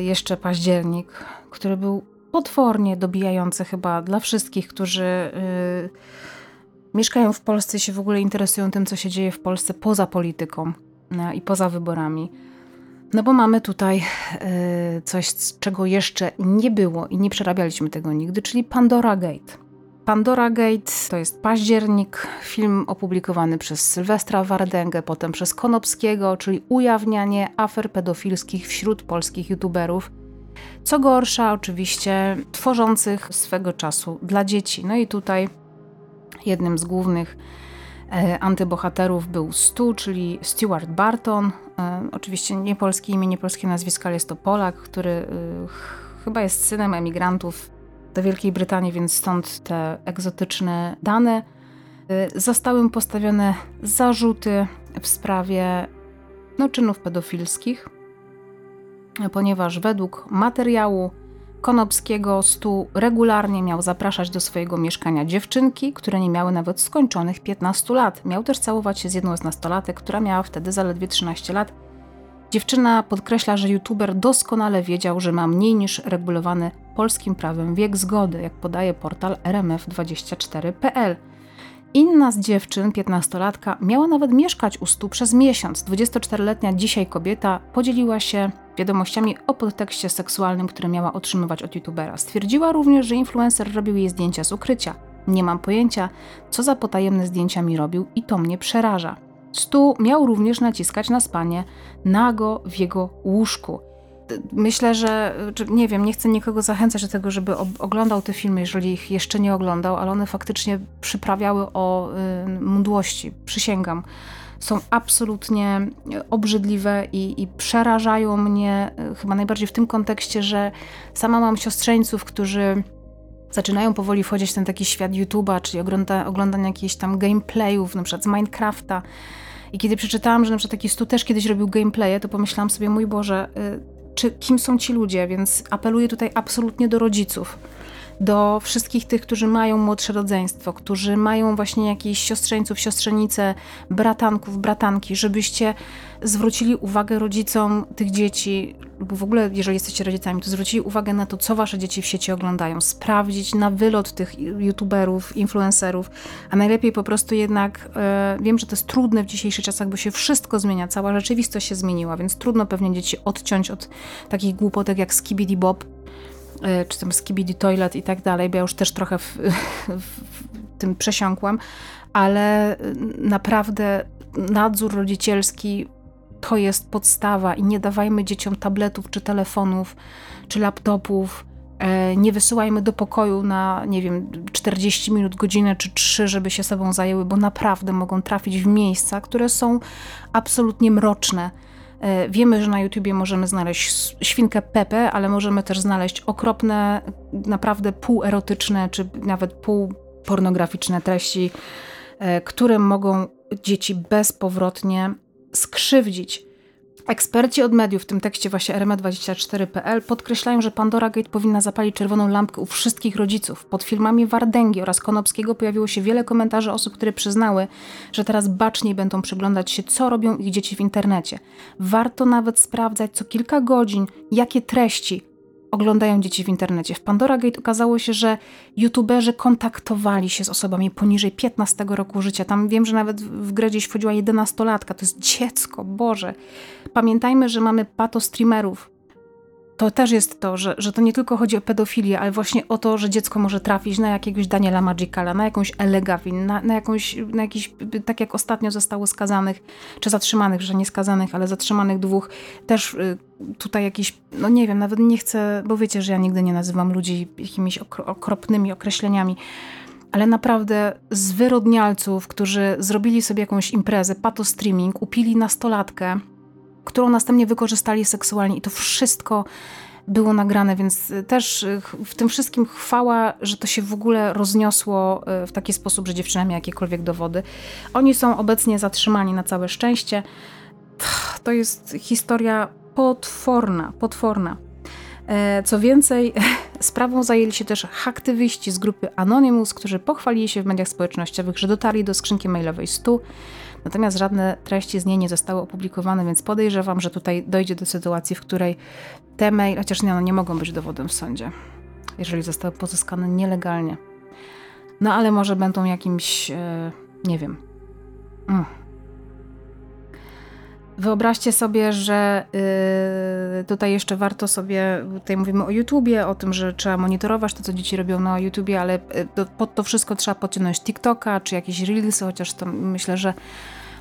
[SPEAKER 1] jeszcze październik, który był potwornie dobijający chyba dla wszystkich, którzy y, mieszkają w Polsce i się w ogóle interesują tym, co się dzieje w Polsce poza polityką y, i poza wyborami. No bo mamy tutaj coś, czego jeszcze nie było i nie przerabialiśmy tego nigdy, czyli Pandora Gate. Pandora Gate to jest październik, film opublikowany przez Sylwestra Wardęgę, potem przez Konopskiego, czyli ujawnianie afer pedofilskich wśród polskich youtuberów. Co gorsza, oczywiście, tworzących swego czasu dla dzieci. No i tutaj jednym z głównych e, antybohaterów był Stu, czyli Stuart Barton. E, oczywiście nie polskie imię, nie polskie nazwisko, ale jest to Polak, który e, chyba jest synem emigrantów do Wielkiej Brytanii, więc stąd te egzotyczne dane. Y, zostały mu postawione zarzuty w sprawie no, czynów pedofilskich, ponieważ według materiału Konopskiego Stu regularnie miał zapraszać do swojego mieszkania dziewczynki, które nie miały nawet skończonych 15 lat. Miał też całować się z jedną z nastolatek, która miała wtedy zaledwie 13 lat. Dziewczyna podkreśla, że youtuber doskonale wiedział, że ma mniej niż regulowany polskim prawem wiek zgody, jak podaje portal rmf24.pl. Inna z dziewczyn, 15-latka, miała nawet mieszkać u stu przez miesiąc. 24-letnia dzisiaj kobieta podzieliła się wiadomościami o podtekście seksualnym, które miała otrzymywać od youtubera. Stwierdziła również, że influencer robił jej zdjęcia z ukrycia. Nie mam pojęcia, co za potajemne zdjęcia mi robił i to mnie przeraża. Stu miał również naciskać na spanie nago w jego łóżku myślę, że nie wiem, nie chcę nikogo zachęcać do tego, żeby oglądał te filmy, jeżeli ich jeszcze nie oglądał, ale one faktycznie przyprawiały o y, mdłości, przysięgam. Są absolutnie obrzydliwe i, i przerażają mnie y, chyba najbardziej w tym kontekście, że sama mam siostrzeńców, którzy zaczynają powoli wchodzić w ten taki świat YouTube'a, czyli ogląda, oglądania jakichś tam gameplayów, na przykład z Minecrafta. I kiedy przeczytałam, że na przykład taki Stu też kiedyś robił gameplaye, to pomyślałam sobie, mój Boże, y, czy kim są ci ludzie, więc apeluję tutaj absolutnie do rodziców, do wszystkich tych, którzy mają młodsze rodzeństwo, którzy mają właśnie jakichś siostrzeńców, siostrzenice, bratanków, bratanki, żebyście zwrócili uwagę rodzicom tych dzieci, lub w ogóle, jeżeli jesteście rodzicami, to zwrócili uwagę na to, co wasze dzieci w sieci oglądają, sprawdzić na wylot tych youtuberów, influencerów, a najlepiej po prostu jednak, e, wiem, że to jest trudne w dzisiejszych czasach, bo się wszystko zmienia, cała rzeczywistość się zmieniła, więc trudno pewnie dzieci odciąć od takich głupotek jak Skibidi Bob, czy tam Skibidi Toilet i tak dalej, bo ja już też trochę w, w, w tym przesiąkłam, ale naprawdę nadzór rodzicielski to jest podstawa i nie dawajmy dzieciom tabletów, czy telefonów, czy laptopów. E, nie wysyłajmy do pokoju na, nie wiem, 40 minut, godzinę czy 3, żeby się sobą zajęły, bo naprawdę mogą trafić w miejsca, które są absolutnie mroczne. E, wiemy, że na YouTubie możemy znaleźć świnkę Pepe, ale możemy też znaleźć okropne, naprawdę półerotyczne, czy nawet półpornograficzne treści, e, które mogą dzieci bezpowrotnie skrzywdzić. Eksperci od mediów, w tym tekście właśnie rm24.pl, podkreślają, że Pandora Gate powinna zapalić czerwoną lampkę u wszystkich rodziców. Pod filmami Wardęgi oraz Konopskiego pojawiło się wiele komentarzy osób, które przyznały, że teraz baczniej będą przyglądać się, co robią ich dzieci w internecie. Warto nawet sprawdzać co kilka godzin, jakie treści oglądają dzieci w internecie. W Pandora Gate okazało się, że youtuberzy kontaktowali się z osobami poniżej 15 roku życia. Tam wiem, że nawet w grę gdzieś wchodziła 11-latka. To jest dziecko, Boże. Pamiętajmy, że mamy pato streamerów, to też jest to, że, że to nie tylko chodzi o pedofilię, ale właśnie o to, że dziecko może trafić na jakiegoś Daniela Magicala, na jakąś Elegawin, na, na, jakąś, na jakiś, tak jak ostatnio zostało skazanych, czy zatrzymanych, że nie skazanych, ale zatrzymanych dwóch, też y, tutaj jakiś, no nie wiem, nawet nie chcę, bo wiecie, że ja nigdy nie nazywam ludzi jakimiś okropnymi określeniami, ale naprawdę zwyrodnialców, którzy zrobili sobie jakąś imprezę, pato streaming, upili nastolatkę, którą następnie wykorzystali seksualnie i to wszystko było nagrane, więc też w tym wszystkim chwała, że to się w ogóle rozniosło e, w taki sposób, że dziewczyna miała jakiekolwiek dowody. Oni są obecnie zatrzymani na całe szczęście. To jest historia potworna, potworna. E, co więcej, sprawą zajęli się też aktywiści z grupy Anonymous, którzy pochwalili się w mediach społecznościowych, że dotarli do skrzynki mailowej 100 Natomiast żadne treści z niej nie zostały opublikowane, więc podejrzewam, że tutaj dojdzie do sytuacji, w której te maile, chociaż nie, no, nie mogą być dowodem w sądzie, jeżeli zostały pozyskane nielegalnie. No ale może będą jakimś, e, nie wiem. Wyobraźcie sobie, że yy, tutaj jeszcze warto sobie, tutaj mówimy o YouTubie, o tym, że trzeba monitorować to, co dzieci robią na YouTubie, ale y, pod to wszystko trzeba podciągnąć TikToka czy jakieś Reelsy, chociaż to myślę, że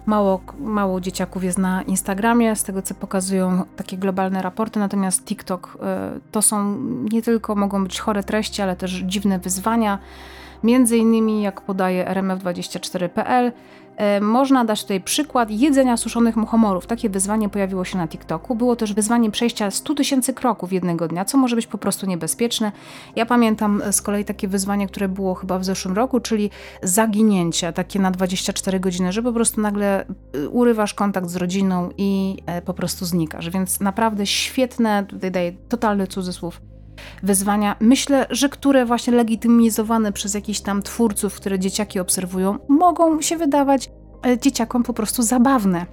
[SPEAKER 1] Mało, mało dzieciaków jest na Instagramie, z tego co pokazują takie globalne raporty, natomiast TikTok y, to są nie tylko mogą być chore treści, ale też dziwne wyzwania. Między innymi, jak podaje RMF24.pl, E, można dać tutaj przykład jedzenia suszonych muchomorów. Takie wyzwanie pojawiło się na TikToku. Było też wyzwanie przejścia 100 tysięcy kroków jednego dnia, co może być po prostu niebezpieczne. Ja pamiętam z kolei takie wyzwanie, które było chyba w zeszłym roku, czyli zaginięcie takie na 24 godziny, że po prostu nagle y, urywasz kontakt z rodziną i e, po prostu znikasz. Więc naprawdę świetne, tutaj daję totalny cudzysłów, wyzwania, myślę, że które właśnie legitymizowane przez jakichś tam twórców, które dzieciaki obserwują, mogą się wydawać e, dzieciakom po prostu zabawne,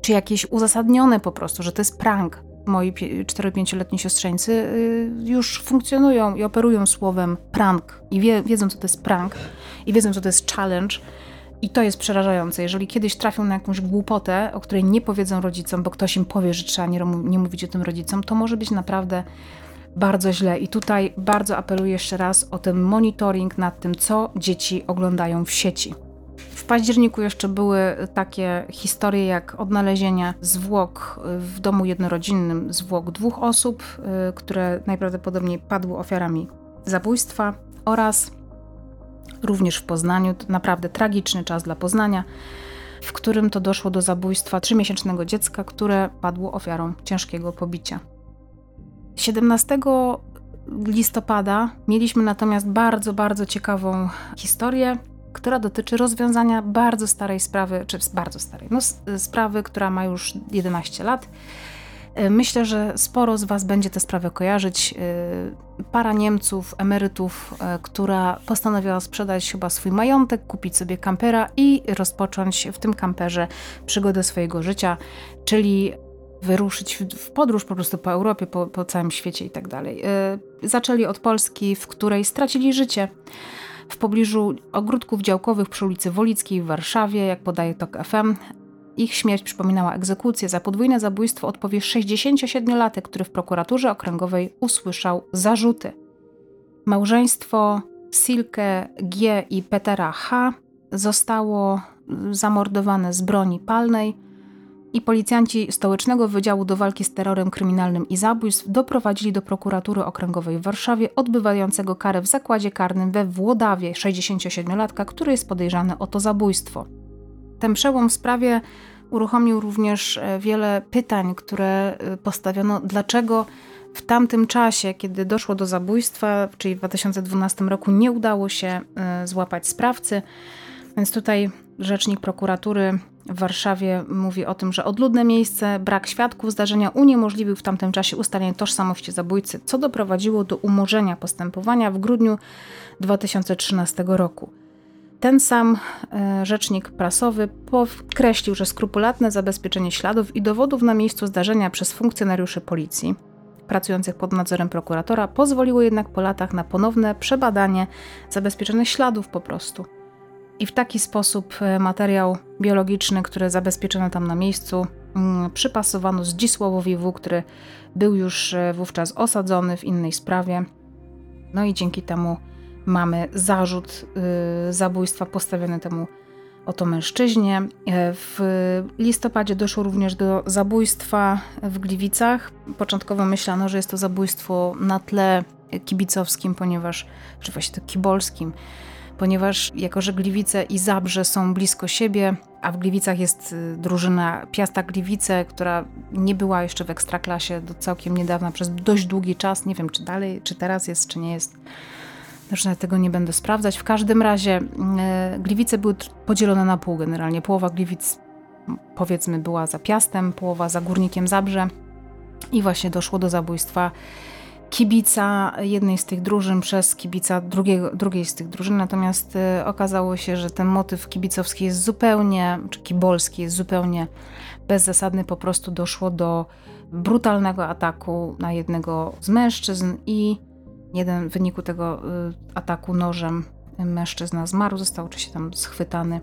[SPEAKER 1] czy jakieś uzasadnione po prostu, że to jest prank. Moi 4-5-letni siostrzeńcy y, już funkcjonują i operują słowem prank i wie, wiedzą, co to jest prank i wiedzą, co to jest challenge. I to jest przerażające. Jeżeli kiedyś trafią na jakąś głupotę, o której nie powiedzą rodzicom, bo ktoś im powie, że trzeba nie, nie mówić o tym rodzicom, to może być naprawdę bardzo źle. I tutaj bardzo apeluję jeszcze raz o ten monitoring nad tym, co dzieci oglądają w sieci. W październiku jeszcze były takie historie jak odnalezienie zwłok w domu jednorodzinnym, zwłok dwóch osób, y, które najprawdopodobniej padły ofiarami zabójstwa oraz również w Poznaniu, naprawdę tragiczny czas dla Poznania, w którym to doszło do zabójstwa trzymiesięcznego dziecka, które padło ofiarą ciężkiego pobicia. 17 listopada mieliśmy natomiast bardzo, bardzo ciekawą historię, która dotyczy rozwiązania bardzo starej sprawy, czy bardzo starej, no, sprawy, która ma już 11 lat. E, myślę, że sporo z Was będzie tę sprawę kojarzyć. E, para Niemców, emerytów, e, która postanowiła sprzedać chyba swój majątek, kupić sobie kampera i rozpocząć w tym kamperze przygodę swojego życia, czyli wyruszyć w podróż po prostu po Europie, po, po całym świecie i tak dalej. Y, zaczęli od Polski, w której stracili życie w pobliżu ogródków działkowych przy ulicy Wolickiej w Warszawie, jak podaje TOK FM. Ich śmierć przypominała egzekucję. Za podwójne zabójstwo odpowie 67-latek, który w prokuraturze okręgowej usłyszał zarzuty. Małżeństwo Silke G i Petera H zostało zamordowane z broni palnej i policjanci Stołecznego Wydziału do Walki z Terrorem Kryminalnym i Zabójstw doprowadzili do prokuratury okręgowej w Warszawie, odbywającego karę w zakładzie karnym we Włodawie 67-latka, który jest podejrzany o to zabójstwo. Ten przełom w sprawie uruchomił również e, wiele pytań, które e, postawiono, dlaczego w tamtym czasie, kiedy doszło do zabójstwa, czyli w 2012 roku, nie udało się e, złapać sprawcy. Więc tutaj rzecznik prokuratury w Warszawie mówi o tym, że odludne miejsce, brak świadków zdarzenia uniemożliwił w tamtym czasie ustalenie tożsamości zabójcy, co doprowadziło do umorzenia postępowania w grudniu 2013 roku. Ten sam e, rzecznik prasowy podkreślił, że skrupulatne zabezpieczenie śladów i dowodów na miejscu zdarzenia przez funkcjonariuszy policji pracujących pod nadzorem prokuratora pozwoliło jednak po latach na ponowne przebadanie zabezpieczonych śladów po prostu. I w taki sposób e, materiał biologiczny, który zabezpieczono tam na miejscu, mm, przypasowano Zdzisławowi W., który był już e, wówczas osadzony w innej sprawie. No i dzięki temu mamy zarzut y, zabójstwa postawiony temu oto mężczyźnie. E, w listopadzie doszło również do zabójstwa w Gliwicach. Początkowo myślano, że jest to zabójstwo na tle kibicowskim, ponieważ, czy właśnie to kibolskim, ponieważ jako, że Gliwice i Zabrze są blisko siebie, a w Gliwicach jest y, drużyna Piasta Gliwice, która nie była jeszcze w Ekstraklasie do całkiem niedawna, przez dość długi czas, nie wiem czy dalej, czy teraz jest, czy nie jest, nawet tego nie będę sprawdzać. W każdym razie e, Gliwice były podzielone na pół generalnie. Połowa Gliwic powiedzmy była za Piastem, połowa za Górnikiem Zabrze i właśnie doszło do zabójstwa kibica jednej z tych drużyn przez kibica drugiego, drugiej z tych drużyn, natomiast e, okazało się, że ten motyw kibicowski jest zupełnie, czy kibolski jest zupełnie bezzasadny, po prostu doszło do brutalnego ataku na jednego z mężczyzn i Jeden w wyniku tego y, ataku nożem mężczyzna zmarł, został oczywiście tam schwytany.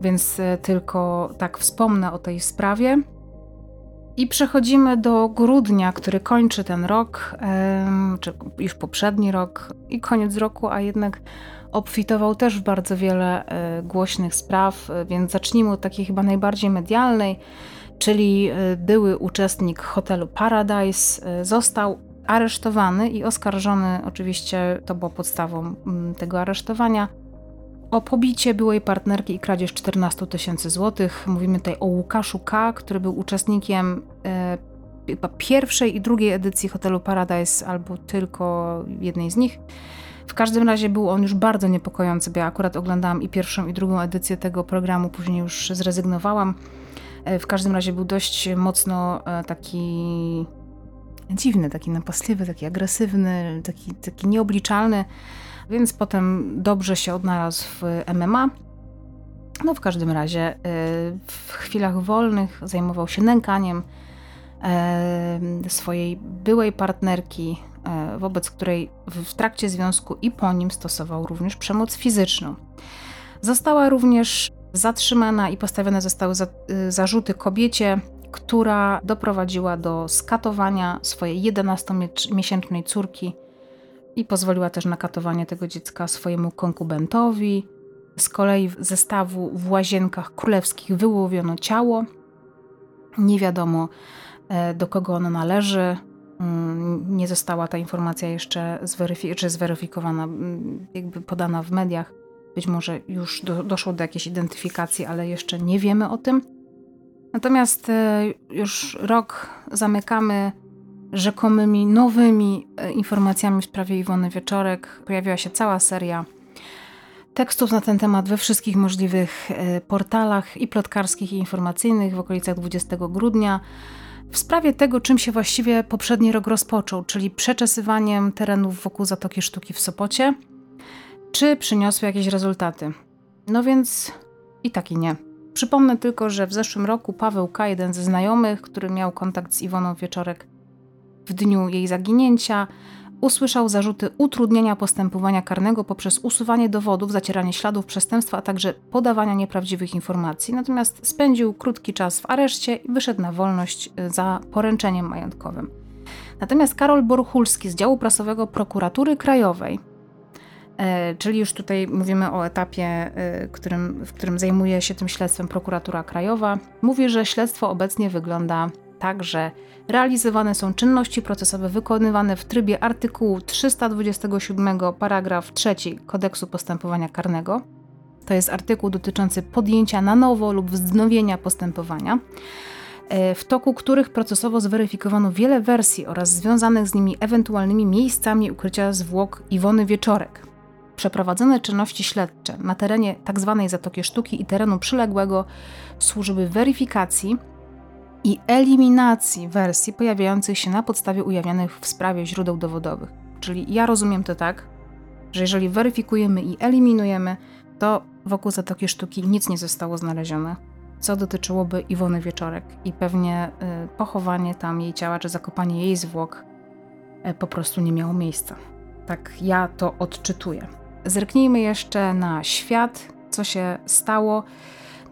[SPEAKER 1] Więc y, tylko tak wspomnę o tej sprawie. I przechodzimy do grudnia, który kończy ten rok, czy już poprzedni rok i koniec roku, a jednak obfitował też w bardzo wiele e, głośnych spraw, więc zacznijmy od takiej chyba najbardziej medialnej, czyli e, były uczestnik hotelu Paradise e, został aresztowany i oskarżony, oczywiście to było podstawą tego aresztowania, o pobicie byłej partnerki i kradzież 14 tysięcy złotych. Mówimy tutaj o Łukaszu K., który był uczestnikiem e, pierwszej i drugiej edycji hotelu Paradise, albo tylko jednej z nich. W każdym razie był on już bardzo niepokojący, bo ja akurat oglądałam i pierwszą, i drugą edycję tego programu, później już zrezygnowałam. E, w każdym razie był dość mocno e, taki dziwny, taki napastliwy, taki agresywny, taki, taki nieobliczalny, więc potem dobrze się odnalazł w MMA. No w każdym razie y, w chwilach wolnych zajmował się nękaniem y, swojej byłej partnerki, y, wobec której w trakcie związku i po nim stosował również przemoc fizyczną. Została również zatrzymana i postawione zostały zarzuty kobiecie która doprowadziła do skatowania swojej 11-miesięcznej córki i pozwoliła też na katowanie tego dziecka swojemu konkubentowi. Z kolei z zestawu w łazienkach królewskich wyłowiono ciało. Nie wiadomo e, do kogo ono należy. Mm, nie została ta informacja jeszcze zweryfi czy zweryfikowana, mm, jakby podana w mediach. Być może już do, doszło do jakiejś identyfikacji, ale jeszcze nie wiemy o tym. Natomiast e, już rok zamykamy rzekomymi nowymi e, informacjami w sprawie Iwony Wieczorek. Pojawiła się cała seria tekstów na ten temat we wszystkich możliwych e, portalach i plotkarskich, i informacyjnych w okolicach 20 grudnia. W sprawie tego, czym się właściwie poprzedni rok rozpoczął, czyli przeczesywaniem terenów wokół Zatoki Sztuki w Sopocie, czy przyniosły jakieś rezultaty. No więc i tak i nie. Przypomnę tylko, że w zeszłym roku Paweł K., jeden ze znajomych, który miał kontakt z Iwoną Wieczorek w dniu jej zaginięcia, usłyszał zarzuty utrudnienia postępowania karnego poprzez usuwanie dowodów, zacieranie śladów przestępstwa, a także podawania nieprawdziwych informacji. Natomiast spędził krótki czas w areszcie i wyszedł na wolność y, za poręczeniem majątkowym. Natomiast Karol Borchulski z działu prasowego Prokuratury Krajowej E, czyli już tutaj mówimy o etapie, e, którym, w którym zajmuje się tym śledztwem prokuratura krajowa. Mówi, że śledztwo obecnie wygląda tak, że realizowane są czynności procesowe wykonywane w trybie artykułu 327 paragraf 3 kodeksu postępowania karnego. To jest artykuł dotyczący podjęcia na nowo lub wznowienia postępowania e, w toku których procesowo zweryfikowano wiele wersji oraz związanych z nimi ewentualnymi miejscami ukrycia zwłok Iwony Wieczorek. Przeprowadzone czynności śledcze na terenie tzw. Tak Zatoki Sztuki i terenu przyległego służyły weryfikacji i eliminacji wersji pojawiających się na podstawie ujawnionych w sprawie źródeł dowodowych. Czyli ja rozumiem to tak, że jeżeli weryfikujemy i eliminujemy, to wokół Zatoki Sztuki nic nie zostało znalezione, co dotyczyłoby Iwony Wieczorek i pewnie y, pochowanie tam jej ciała czy zakopanie jej zwłok e, po prostu nie miało miejsca. Tak ja to odczytuję. Zerknijmy jeszcze na świat, co się stało.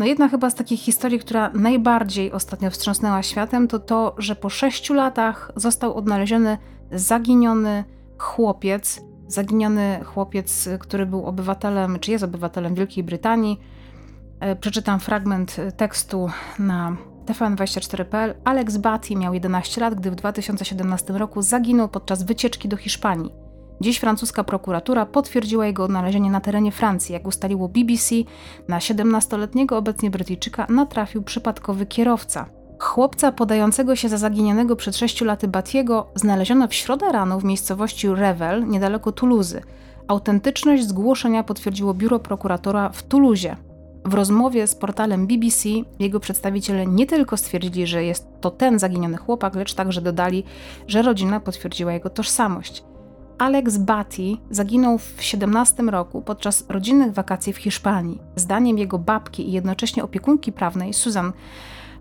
[SPEAKER 1] No jedna chyba z takich historii, która najbardziej ostatnio wstrząsnęła światem, to to, że po sześciu latach został odnaleziony zaginiony chłopiec, zaginiony chłopiec, który był obywatelem, czy jest obywatelem Wielkiej Brytanii. E, przeczytam fragment tekstu na TVN24.pl. Alex Batty miał 11 lat, gdy w 2017 roku zaginął podczas wycieczki do Hiszpanii. Dziś francuska prokuratura potwierdziła jego odnalezienie na terenie Francji. Jak ustaliło BBC, na 17-letniego obecnie Brytyjczyka natrafił przypadkowy kierowca. Chłopca podającego się za zaginionego przed 6 laty Batiego znaleziono w środę rano w miejscowości Revel, niedaleko Toulouse. Autentyczność zgłoszenia potwierdziło biuro prokuratora w Toulouse. W rozmowie z portalem BBC jego przedstawiciele nie tylko stwierdzili, że jest to ten zaginiony chłopak, lecz także dodali, że rodzina potwierdziła jego tożsamość. Alex Batty zaginął w 17 roku podczas rodzinnych wakacji w Hiszpanii. Zdaniem jego babki i jednocześnie opiekunki prawnej Susan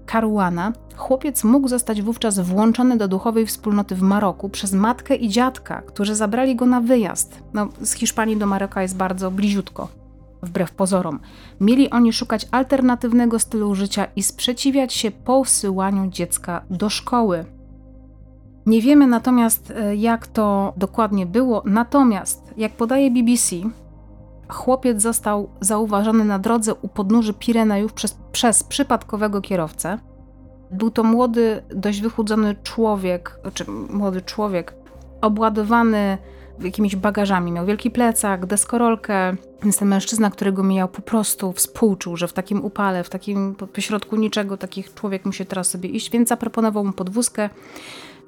[SPEAKER 1] Caruana, chłopiec mógł zostać wówczas włączony do duchowej wspólnoty w Maroku przez matkę i dziadka, którzy zabrali go na wyjazd. No, z Hiszpanii do Maroka jest bardzo bliziutko, wbrew pozorom. Mieli oni szukać alternatywnego stylu życia i sprzeciwiać się posyłaniu dziecka do szkoły. Nie wiemy natomiast, e, jak to dokładnie było, natomiast, jak podaje BBC, chłopiec został zauważony na drodze u podnóży Pirenejów przez, przez przypadkowego kierowcę. Był to młody, dość wychudzony człowiek, czy młody człowiek, obładowany jakimiś bagażami. Miał wielki plecak, deskorolkę, więc ten mężczyzna, którego mijał, po prostu współczuł, że w takim upale, w takim pośrodku niczego, takich człowiek musi teraz sobie iść, więc zaproponował mu podwózkę.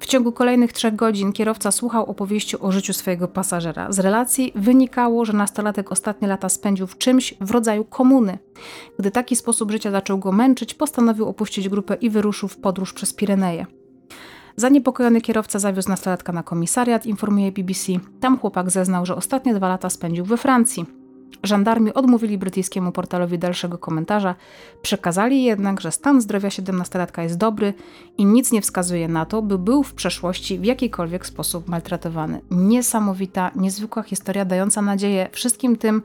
[SPEAKER 1] W ciągu kolejnych trzech godzin kierowca słuchał opowieści o życiu swojego pasażera. Z relacji wynikało, że nastolatek ostatnie lata spędził w czymś w rodzaju komuny. Gdy taki sposób życia zaczął go męczyć, postanowił opuścić grupę i wyruszył w podróż przez Pireneje. Zaniepokojony kierowca zawiózł nastolatka na komisariat, informuje BBC. Tam chłopak zeznał, że ostatnie dwa lata spędził we Francji. Żandarmi odmówili brytyjskiemu portalowi dalszego komentarza, przekazali jednak, że stan zdrowia 17-latka jest dobry i nic nie wskazuje na to, by był w przeszłości w jakikolwiek sposób maltretowany. Niesamowita, niezwykła historia, dająca nadzieję wszystkim tym,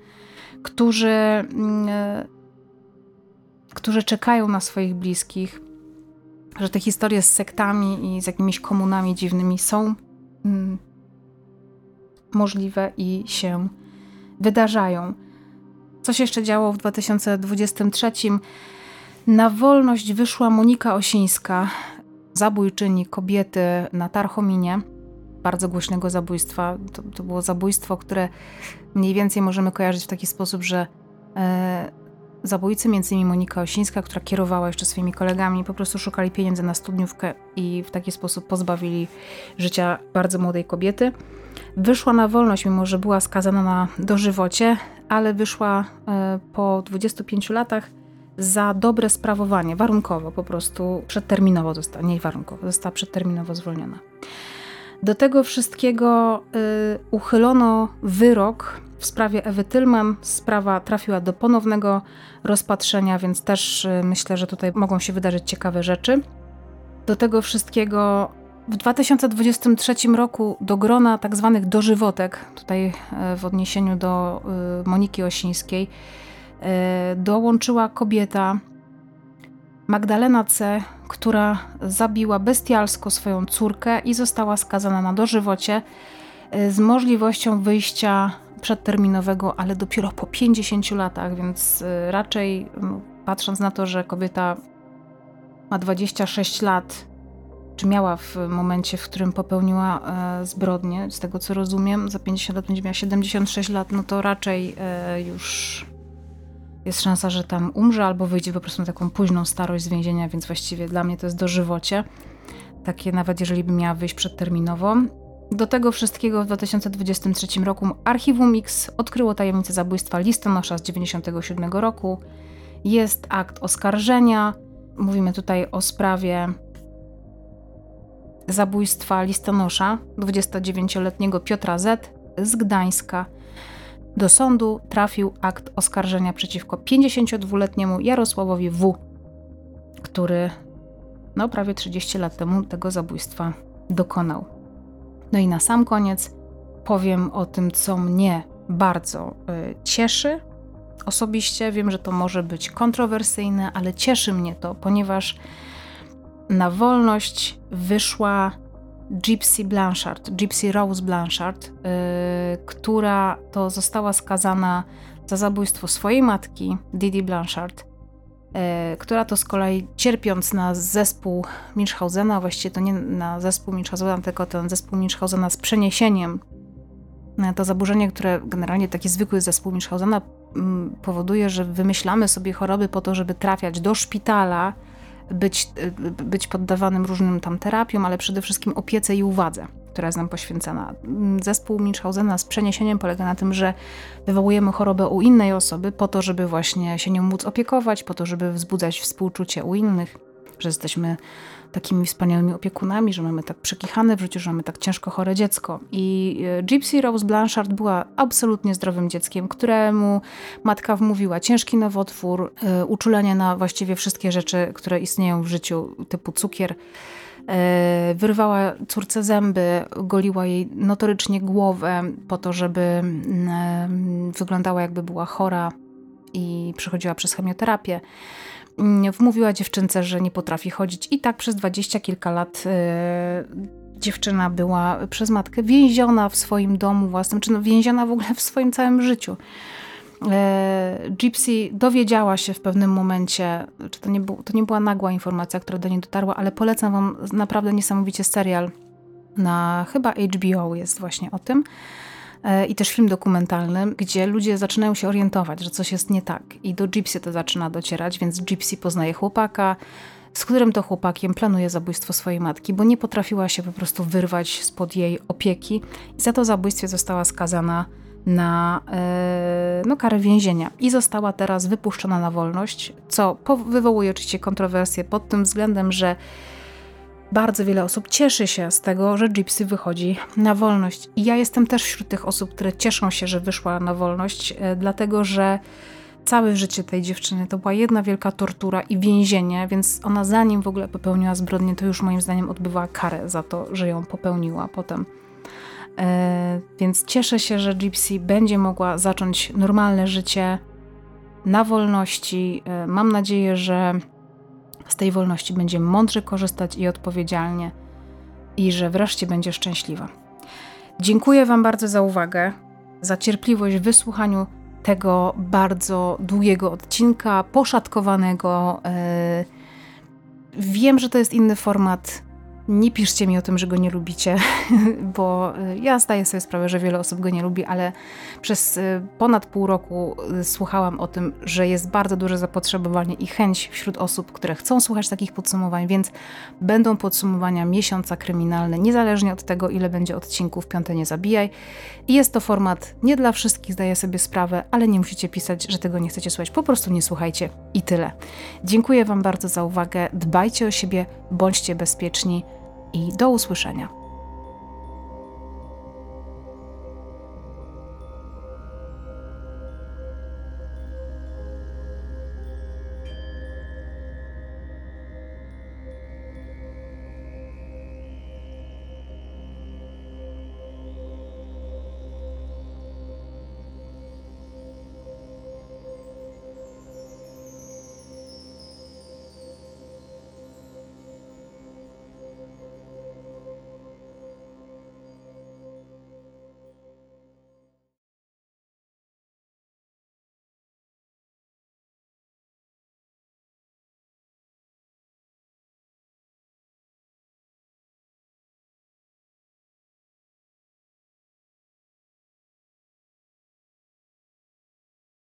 [SPEAKER 1] którzy, mm, którzy czekają na swoich bliskich, że te historie z sektami i z jakimiś komunami dziwnymi są mm, możliwe i się wydarzają. Co się jeszcze działo w 2023? Na wolność wyszła Monika Osińska, zabójczyni kobiety na Tarchominie, bardzo głośnego zabójstwa. To, to było zabójstwo, które mniej więcej możemy kojarzyć w taki sposób, że e, zabójcy, między innymi Monika Osińska, która kierowała jeszcze swoimi kolegami, po prostu szukali pieniędzy na studniówkę i w taki sposób pozbawili życia bardzo młodej kobiety. Wyszła na wolność, mimo że była skazana na dożywocie, ale wyszła e, po 25 latach za dobre sprawowanie, warunkowo po prostu, przedterminowo została, nie warunkowo, została przedterminowo zwolniona. Do tego wszystkiego y, uchylono wyrok w sprawie Ewy Tylman. Sprawa trafiła do ponownego rozpatrzenia, więc też y, myślę, że tutaj mogą się wydarzyć ciekawe rzeczy. Do tego wszystkiego w 2023 roku do grona tak zwanych dożywotek, tutaj e, w odniesieniu do e, Moniki Osińskiej, e, dołączyła kobieta Magdalena C., która zabiła bestialsko swoją córkę i została skazana na dożywocie z możliwością wyjścia przedterminowego, ale dopiero po 50 latach, więc raczej patrząc na to, że kobieta ma 26 lat, czy miała w momencie, w którym popełniła e, zbrodnię, z tego co rozumiem, za 50 lat będzie miała 76 lat, no to raczej e, już jest szansa, że tam umrze albo wyjdzie po prostu na taką późną starość z więzienia, więc właściwie dla mnie to jest dożywocie. Takie nawet jeżeli by miała wyjść przedterminowo. Do tego wszystkiego w 2023 roku Archiwum Mix odkryło tajemnicę zabójstwa listonosza z 1997 roku. Jest akt oskarżenia. Mówimy tutaj o sprawie zabójstwa listonosza 29-letniego Piotra Z. z Gdańska. Do sądu trafił akt oskarżenia przeciwko 52-letniemu Jarosławowi W., który no, prawie 30 lat temu tego zabójstwa dokonał. No i na sam koniec powiem o tym, co mnie bardzo y, cieszy. Osobiście wiem, że to może być kontrowersyjne, ale cieszy mnie to, ponieważ na wolność wyszła Gypsy Blanchard, Gypsy Rose Blanchard, yy, która to została skazana za zabójstwo swojej matki, Didi Blanchard, yy, która to z kolei cierpiąc na zespół Munchhausena, właściwie to nie na zespół Munchhausena, tylko ten zespół Munchhausena z przeniesieniem, yy, to zaburzenie, które generalnie taki zwykły zespół Munchhausena mm, powoduje, że wymyślamy sobie choroby po to, żeby trafiać do szpitala, być, być poddawanym różnym tam terapiom, ale przede wszystkim opiece i uwadze, która jest nam poświęcana. Zespół Munchhausena z przeniesieniem polega na tym, że wywołujemy chorobę u innej osoby po to, żeby właśnie się nią móc opiekować, po to, żeby wzbudzać współczucie u innych, że jesteśmy takimi wspaniałymi opiekunami, że mamy tak przekichane w życiu, że mamy tak ciężko chore dziecko. I e, Gypsy Rose Blanchard była absolutnie zdrowym dzieckiem, któremu matka wmówiła ciężki nowotwór, e, uczulenie na właściwie wszystkie rzeczy, które istnieją w życiu, typu cukier. E, wyrwała córce zęby, goliła jej notorycznie głowę po to, żeby mm, wyglądała jakby była chora i przechodziła przez chemioterapię. Mm, wmówiła dziewczynce, że nie potrafi chodzić i tak przez dwadzieścia kilka lat yy, dziewczyna była przez matkę więziona w swoim domu własnym, czy no więziona w ogóle w swoim całym życiu. Yy, Gypsy dowiedziała się w pewnym momencie, czy to nie, był, to nie była nagła informacja, która do niej dotarła, ale polecam wam naprawdę niesamowicie serial na chyba HBO jest właśnie o tym. E, i też film dokumentalny, gdzie ludzie zaczynają się orientować, że coś jest nie tak. I do Gypsy to zaczyna docierać, więc Gypsy poznaje chłopaka, z którym to chłopakiem planuje zabójstwo swojej matki, bo nie potrafiła się po prostu wyrwać spod jej opieki i za to zabójstwie została skazana na e, no, karę więzienia i została teraz wypuszczona na wolność, co wywołuje oczywiście kontrowersje pod tym względem, że bardzo wiele osób cieszy się z tego, że Gypsy wychodzi na wolność. I ja jestem też wśród tych osób, które cieszą się, że wyszła na wolność, e, dlatego że całe życie tej dziewczyny to była jedna wielka tortura i więzienie, więc ona zanim w ogóle popełniła zbrodnię, to już moim zdaniem odbywała karę za to, że ją popełniła potem. E, więc cieszę się, że Gypsy będzie mogła zacząć normalne życie na wolności. E, mam nadzieję, że z tej wolności będzie mądrze korzystać i odpowiedzialnie, i że wreszcie będzie szczęśliwa. Dziękuję Wam bardzo za uwagę, za cierpliwość w wysłuchaniu tego bardzo długiego odcinka, poszatkowanego. E, wiem, że to jest inny format nie piszcie mi o tym, że go nie lubicie, bo y, ja zdaję sobie sprawę, że wiele osób go nie lubi, ale przez y, ponad pół roku y, słuchałam o tym, że jest bardzo duże zapotrzebowanie i chęć wśród osób, które chcą słuchać takich podsumowań, więc będą podsumowania miesiąca kryminalne, niezależnie od tego, ile będzie odcinków Piąte Nie Zabijaj. I jest to format nie dla wszystkich, zdaję sobie sprawę, ale nie musicie pisać, że tego nie chcecie słuchać. Po prostu nie słuchajcie i tyle. Dziękuję Wam bardzo za uwagę. Dbajcie o siebie, bądźcie bezpieczni i do usłyszenia.